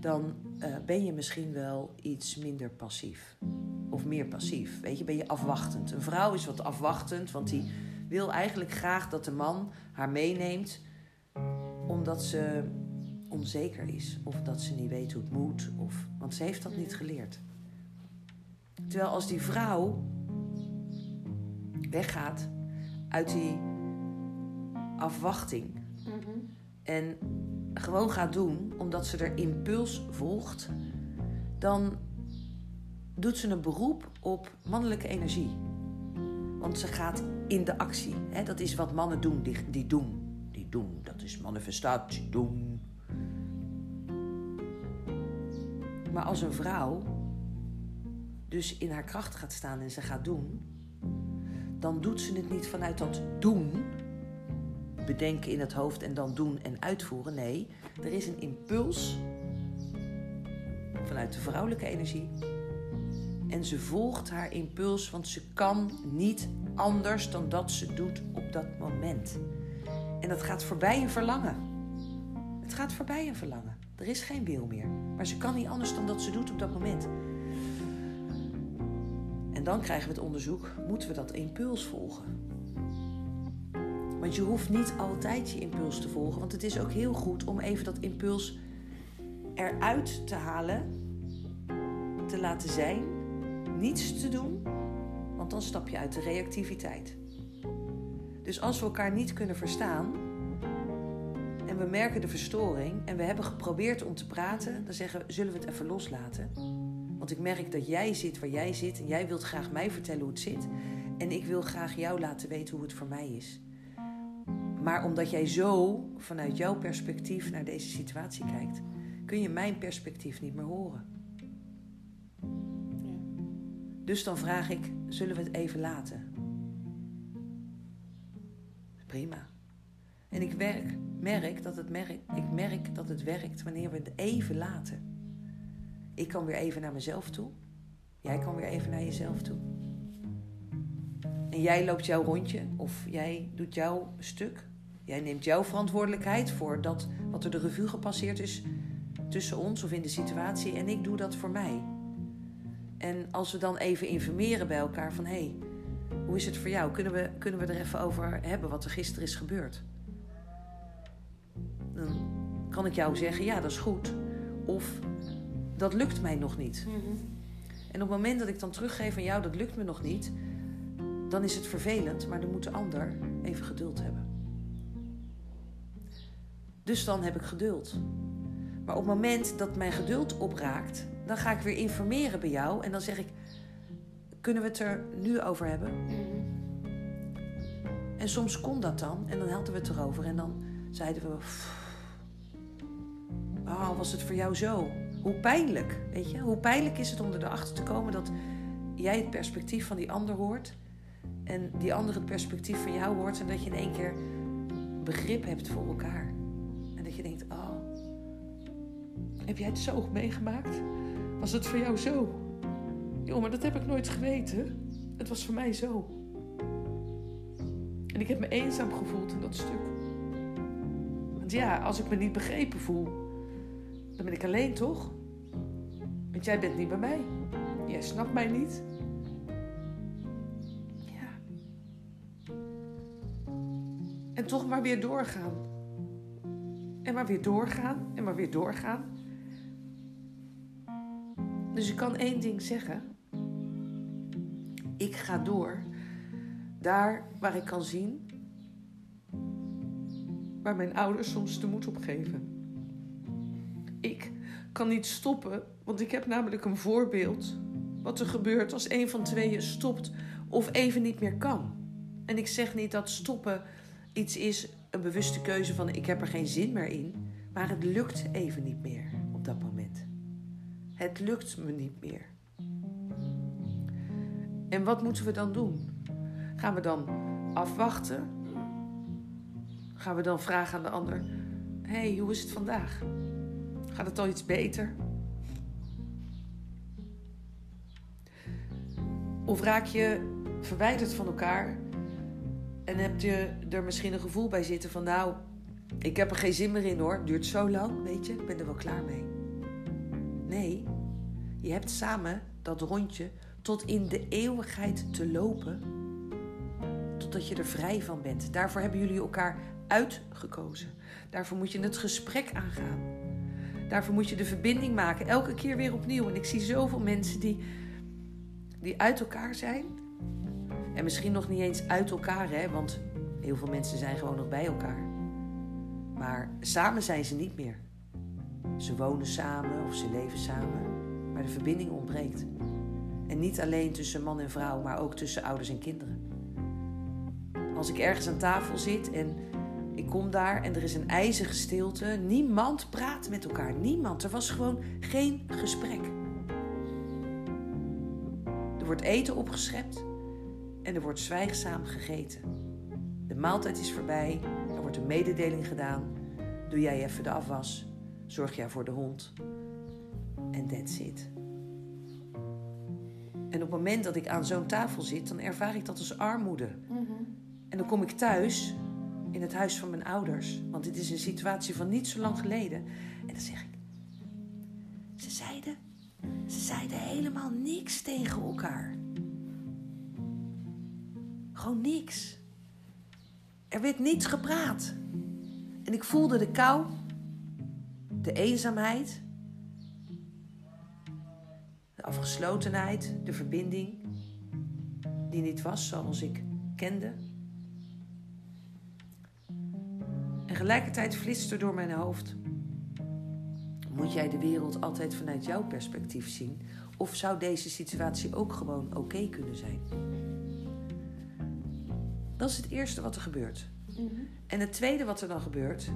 dan eh, ben je misschien wel iets minder passief. Of meer passief. Weet je, ben je afwachtend. Een vrouw is wat afwachtend, want die wil eigenlijk graag dat de man haar meeneemt, omdat ze onzeker is. Of dat ze niet weet hoe het moet. Of, want ze heeft dat niet geleerd. Terwijl als die vrouw weggaat uit die afwachting Mhm. En gewoon gaat doen omdat ze er impuls volgt, dan doet ze een beroep op mannelijke energie. Want ze gaat in de actie. Dat is wat mannen doen, die, die doen. Die doen, dat is manifestatie doen. Maar als een vrouw dus in haar kracht gaat staan en ze gaat doen, dan doet ze het niet vanuit dat doen, bedenken in het hoofd en dan doen en uitvoeren. Nee, er is een impuls vanuit de vrouwelijke energie. En ze volgt haar impuls, want ze kan niet anders dan dat ze doet op dat moment. En dat gaat voorbij een verlangen. Het gaat voorbij een verlangen. Er is geen wil meer. Maar ze kan niet anders dan dat ze doet op dat moment. En dan krijgen we het onderzoek: moeten we dat impuls volgen? Want je hoeft niet altijd je impuls te volgen. Want het is ook heel goed om even dat impuls eruit te halen. Te laten zijn. Niets te doen. Want dan stap je uit de reactiviteit. Dus als we elkaar niet kunnen verstaan. En we merken de verstoring. En we hebben geprobeerd om te praten. Dan zeggen we, zullen we het even loslaten? Want ik merk dat jij zit waar jij zit. En jij wilt graag mij vertellen hoe het zit. En ik wil graag jou laten weten hoe het voor mij is. Maar omdat jij zo vanuit jouw perspectief naar deze situatie kijkt, kun je mijn perspectief niet meer horen. Ja. Dus dan vraag ik: zullen we het even laten? Prima. En ik werk, merk dat het merk, ik merk dat het werkt wanneer we het even laten. Ik kan weer even naar mezelf toe. Jij kan weer even naar jezelf toe. En jij loopt jouw rondje of jij doet jouw stuk. Jij neemt jouw verantwoordelijkheid voor dat wat er de revue gepasseerd is tussen ons of in de situatie. En ik doe dat voor mij. En als we dan even informeren bij elkaar van hé, hey, hoe is het voor jou? Kunnen we, kunnen we er even over hebben wat er gisteren is gebeurd? Dan kan ik jou zeggen, ja, dat is goed. Of dat lukt mij nog niet. Mhm. En op het moment dat ik dan teruggeef aan jou, dat lukt me nog niet, dan is het vervelend, maar dan moet de ander even geduld hebben. Dus dan heb ik geduld. Maar op het moment dat mijn geduld opraakt, dan ga ik weer informeren bij jou en dan zeg ik: Kunnen we het er nu over hebben? Mhm. En soms kon dat dan en dan hadden we het erover en dan zeiden we: Oh, was het voor jou zo? Hoe pijnlijk, weet je? Hoe pijnlijk is het om erachter te komen dat jij het perspectief van die ander hoort en die ander het perspectief van jou hoort en dat je in één keer begrip hebt voor elkaar. Je denkt: Oh, heb jij het zo meegemaakt? Was het voor jou zo? Joh, maar dat heb ik nooit geweten. Het was voor mij zo. En ik heb me eenzaam gevoeld in dat stuk. Want ja, als ik me niet begrepen voel, dan ben ik alleen toch? Want jij bent niet bij mij. Jij snapt mij niet. Ja. En toch maar weer doorgaan. En maar weer doorgaan en maar weer doorgaan. Dus ik kan één ding zeggen. Ik ga door. Daar waar ik kan zien. Waar mijn ouders soms de moed op geven. Ik kan niet stoppen, want ik heb namelijk een voorbeeld. Wat er gebeurt als een van tweeën stopt of even niet meer kan. En ik zeg niet dat stoppen iets is, een bewuste keuze van ik heb er geen zin meer in. Maar het lukt even niet meer op dat moment. Het lukt me niet meer. En wat moeten we dan doen? Gaan we dan afwachten? Gaan we dan vragen aan de ander: hey, hoe is het vandaag? Gaat het al iets beter? Of raak je verwijderd van elkaar en heb je er misschien een gevoel bij zitten van nou, ik heb er geen zin meer in hoor, het duurt zo lang, weet je, ik ben er wel klaar mee. Nee, je hebt samen dat rondje tot in de eeuwigheid te lopen, totdat je er vrij van bent. Daarvoor hebben jullie elkaar uitgekozen. Daarvoor moet je het gesprek aangaan. Daarvoor moet je de verbinding maken, elke keer weer opnieuw. En ik zie zoveel mensen die, die uit elkaar zijn. En misschien nog niet eens uit elkaar, hè, want heel veel mensen zijn gewoon nog bij elkaar. Maar samen zijn ze niet meer. Ze wonen samen of ze leven samen, maar de verbinding ontbreekt. En niet alleen tussen man en vrouw, maar ook tussen ouders en kinderen. Als ik ergens aan tafel zit en ik kom daar en er is een ijzige stilte. Niemand praat met elkaar. Niemand. Er was gewoon geen gesprek. Er wordt eten opgeschept en er wordt zwijgzaam gegeten. De maaltijd is voorbij. Er wordt een mededeling gedaan. Doe jij even de afwas. Zorg jij voor de hond. En that's it. En op het moment dat ik aan zo'n tafel zit, dan ervaar ik dat als armoede. En dan kom ik thuis in het huis van mijn ouders. Want dit is een situatie van niet zo lang geleden. En dan zeg ik. Ze zeiden. Ze zeiden helemaal niks tegen elkaar. Gewoon niks. Er werd niets gepraat. En ik voelde de kou, de eenzaamheid, de afgeslotenheid, de verbinding, die niet was zoals ik kende. En gelijkertijd flitst er door mijn hoofd. Moet jij de wereld altijd vanuit jouw perspectief zien? Of zou deze situatie ook gewoon oké kunnen zijn? Dat is het eerste wat er gebeurt. En het tweede wat er dan gebeurt,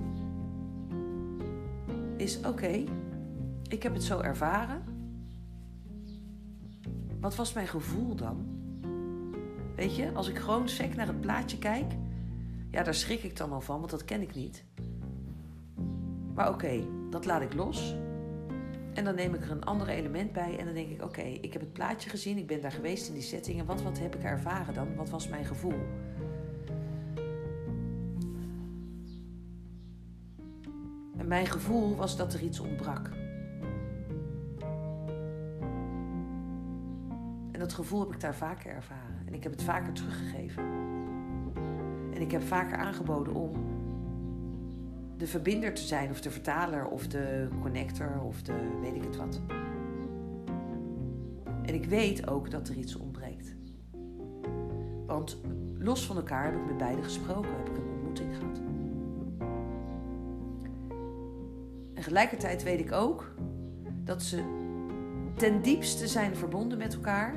is: oké, ik heb het zo ervaren. Wat was mijn gevoel dan? Weet je, als ik gewoon sec naar het plaatje kijk, ja, daar schrik ik dan al van, want dat ken ik niet. Maar oké, dat laat ik los. En dan neem ik er een ander element bij en dan denk ik: oké, ik heb het plaatje gezien, ik ben daar geweest in die setting en wat, wat heb ik ervaren dan? Wat was mijn gevoel? En mijn gevoel was dat er iets ontbrak. En dat gevoel heb ik daar vaker ervaren. En ik heb het vaker teruggegeven. En ik heb vaker aangeboden om de verbinder te zijn, of de vertaler, of de connector, of de weet ik het wat. En ik weet ook dat er iets ontbreekt. Want los van elkaar heb ik met beiden gesproken, En gelijkertijd weet ik ook dat ze ten diepste zijn verbonden met elkaar.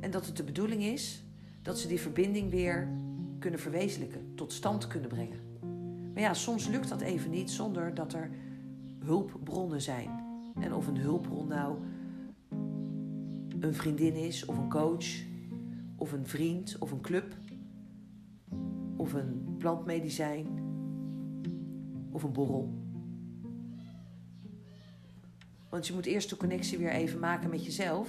En dat het de bedoeling is dat ze die verbinding weer kunnen verwezenlijken, tot stand kunnen brengen. Maar ja, soms lukt dat even niet zonder dat er hulpbronnen zijn. En of een hulpbron nou een vriendin is, of een coach, of een vriend, of een club, of een plantmedicijn, of een borrel. Want je moet eerst de connectie weer even maken met jezelf.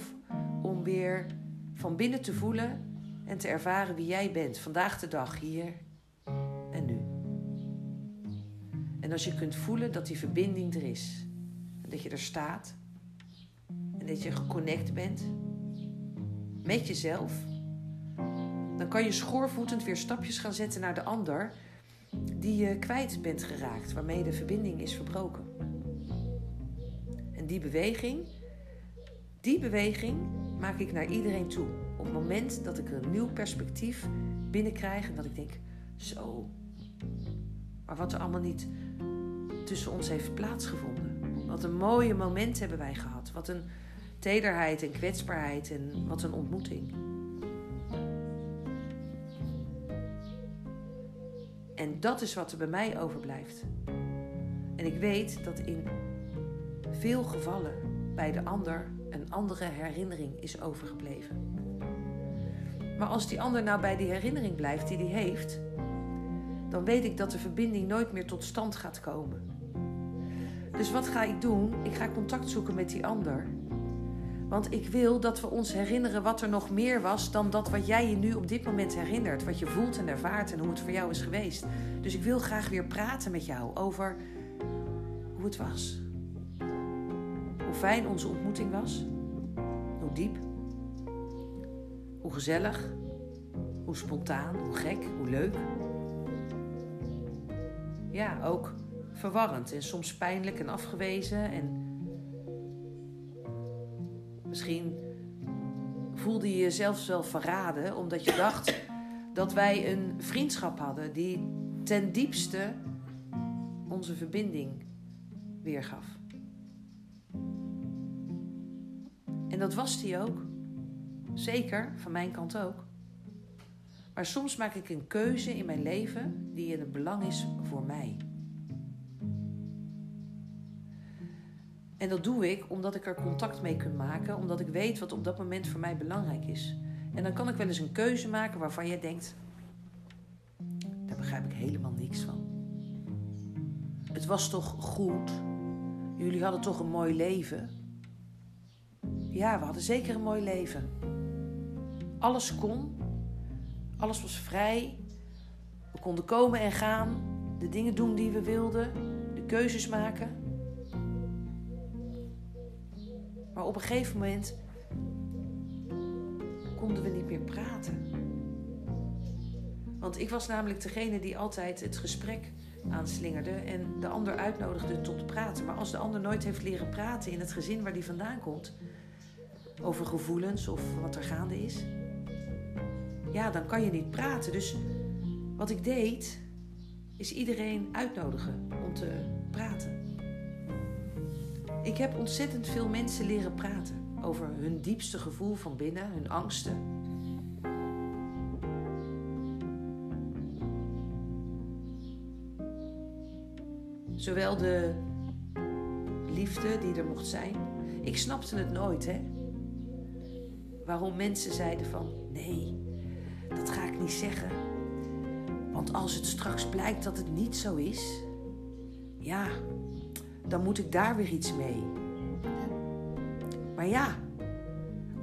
Om weer van binnen te voelen en te ervaren wie jij bent. Vandaag de dag, hier en nu. En als je kunt voelen dat die verbinding er is. En dat je er staat. En dat je geconnect bent. Met jezelf. Dan kan je schoorvoetend weer stapjes gaan zetten naar de ander die je kwijt bent geraakt, waarmee de verbinding is verbroken. Die beweging, die beweging maak ik naar iedereen toe. Op het moment dat ik een nieuw perspectief binnenkrijg en dat ik denk, zo, maar wat er allemaal niet tussen ons heeft plaatsgevonden. Wat een mooie moment hebben wij gehad. Wat een tederheid en kwetsbaarheid en wat een ontmoeting. En dat is wat er bij mij overblijft. En ik weet dat in veel gevallen bij de ander een andere herinnering is overgebleven. Maar als die ander nou bij die herinnering blijft die hij heeft, dan weet ik dat de verbinding nooit meer tot stand gaat komen. Dus wat ga ik doen? Ik ga contact zoeken met die ander. Want ik wil dat we ons herinneren wat er nog meer was dan dat wat jij je nu op dit moment herinnert. Wat je voelt en ervaart en hoe het voor jou is geweest. Dus ik wil graag weer praten met jou over hoe het was. Hoe fijn onze ontmoeting was. Hoe diep. Hoe gezellig. Hoe spontaan. Hoe gek. Hoe leuk. Ja, ook verwarrend en soms pijnlijk en afgewezen. En misschien voelde je je zelfs wel verraden omdat je dacht dat wij een vriendschap hadden die ten diepste onze verbinding weergaf. En dat was die ook. Zeker, van mijn kant ook. Maar soms maak ik een keuze in mijn leven die in het belang is voor mij. En dat doe ik omdat ik er contact mee kan maken, omdat ik weet wat op dat moment voor mij belangrijk is. En dan kan ik wel eens een keuze maken waarvan jij denkt: daar begrijp ik helemaal niks van. Het was toch goed? Jullie hadden toch een mooi leven? Ja, we hadden zeker een mooi leven. Alles kon, alles was vrij. We konden komen en gaan, de dingen doen die we wilden, de keuzes maken. Maar op een gegeven moment konden we niet meer praten. Want ik was namelijk degene die altijd het gesprek aanslingerde en de ander uitnodigde tot praten. Maar als de ander nooit heeft leren praten in het gezin waar die vandaan komt, over gevoelens of wat er gaande is, ja, dan kan je niet praten. Dus wat ik deed, is iedereen uitnodigen om te praten. Ik heb ontzettend veel mensen leren praten over hun diepste gevoel van binnen, hun angsten. Zowel de liefde die er mocht zijn. Ik snapte het nooit, hè? Waarom mensen zeiden van nee, dat ga ik niet zeggen. Want als het straks blijkt dat het niet zo is, ja, dan moet ik daar weer iets mee. Maar ja,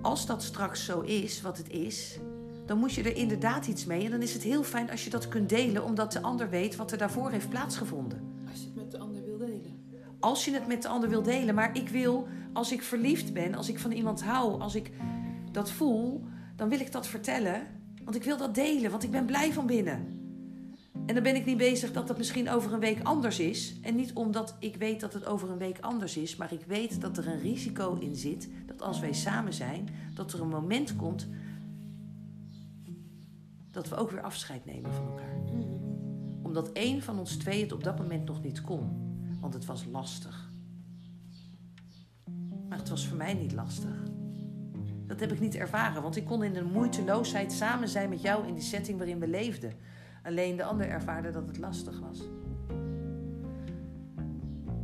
als dat straks zo is wat het is, dan moet je er inderdaad iets mee. En dan is het heel fijn als je dat kunt delen, omdat de ander weet wat er daarvoor heeft plaatsgevonden. Als je het met de ander wil delen. Als je het met de ander wil delen. Maar ik wil, als ik verliefd ben, als ik van iemand hou, als ik dat voel, dan wil ik dat vertellen. Want ik wil dat delen, want ik ben blij van binnen. En dan ben ik niet bezig dat dat misschien over een week anders is. En niet omdat ik weet dat het over een week anders is, maar ik weet dat er een risico in zit dat als wij samen zijn, dat er een moment komt dat we ook weer afscheid nemen van elkaar. Omdat één van ons twee het op dat moment nog niet kon, want het was lastig. Maar het was voor mij niet lastig. Dat heb ik niet ervaren, want ik kon in de moeiteloosheid samen zijn met jou in die setting waarin we leefden. Alleen de ander ervaarde dat het lastig was.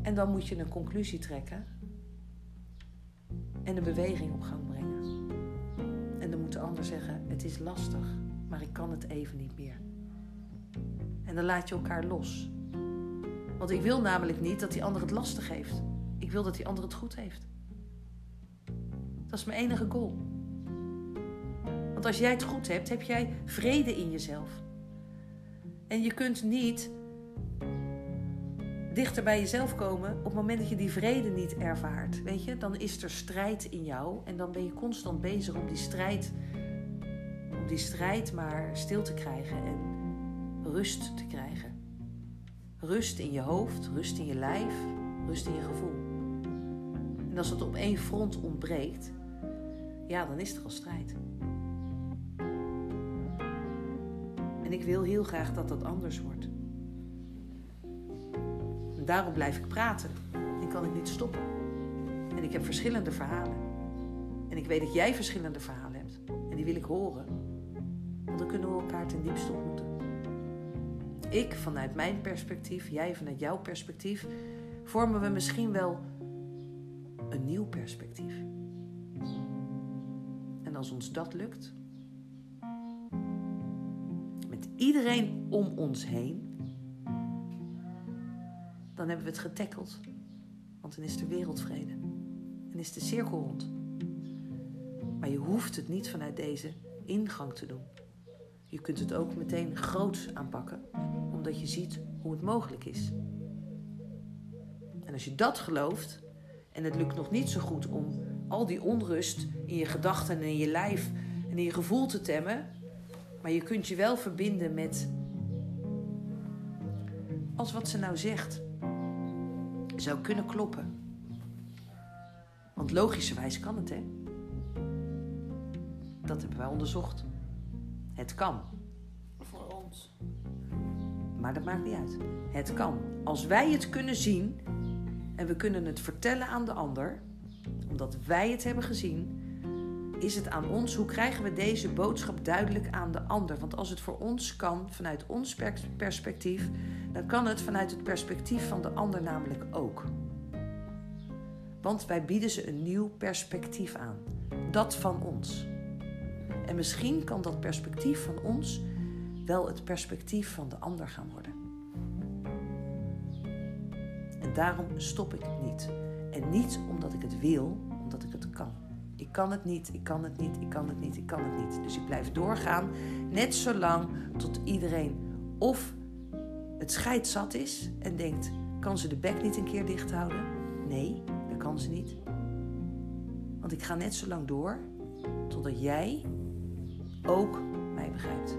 En dan moet je een conclusie trekken en een beweging op gang brengen. En dan moet de ander zeggen: Het is lastig, maar ik kan het even niet meer. En dan laat je elkaar los. Want ik wil namelijk niet dat die ander het lastig heeft. Ik wil dat die ander het goed heeft. Dat is mijn enige goal. Want als jij het goed hebt, heb jij vrede in jezelf. En je kunt niet dichter bij jezelf komen op het moment dat je die vrede niet ervaart. Weet je, dan is er strijd in jou en dan ben je constant bezig om die strijd om die strijd maar stil te krijgen en rust te krijgen. Rust in je hoofd, rust in je lijf, rust in je gevoel. En als het op één front ontbreekt, ja, dan is er al strijd. En ik wil heel graag dat dat anders wordt. Daarom blijf ik praten. En kan ik niet stoppen. En ik heb verschillende verhalen. En ik weet dat jij verschillende verhalen hebt. En die wil ik horen. Want dan kunnen we elkaar ten diepste ontmoeten. Ik vanuit mijn perspectief, jij vanuit jouw perspectief, vormen we misschien wel een nieuw perspectief. Als ons dat lukt, met iedereen om ons heen, dan hebben we het getackeld. Want dan is er wereldvrede. En is de cirkel rond. Maar je hoeft het niet vanuit deze ingang te doen. Je kunt het ook meteen groots aanpakken, omdat je ziet hoe het mogelijk is. En als je dat gelooft, en het lukt nog niet zo goed om al die onrust in je gedachten en in je lijf en in je gevoel te temmen, maar je kunt je wel verbinden met als wat ze nou zegt zou kunnen kloppen. Want logischerwijs kan het, hè? Dat hebben wij onderzocht. Het kan. Voor ons. Maar dat maakt niet uit. Het kan. Als wij het kunnen zien en we kunnen het vertellen aan de ander, omdat wij het hebben gezien, is het aan ons hoe krijgen we deze boodschap duidelijk aan de ander. Want als het voor ons kan, vanuit ons perspectief, dan kan het vanuit het perspectief van de ander namelijk ook. Want wij bieden ze een nieuw perspectief aan. Dat van ons. En misschien kan dat perspectief van ons wel het perspectief van de ander gaan worden. En daarom stop ik niet. En niet omdat ik het wil, omdat ik het kan. Ik kan het niet, ik kan het niet, ik kan het niet, ik kan het niet. Dus ik blijf doorgaan, net zolang tot iedereen of het scheid zat is en denkt: kan ze de bek niet een keer dicht houden? Nee, dat kan ze niet. Want ik ga net zo lang door totdat jij ook mij begrijpt.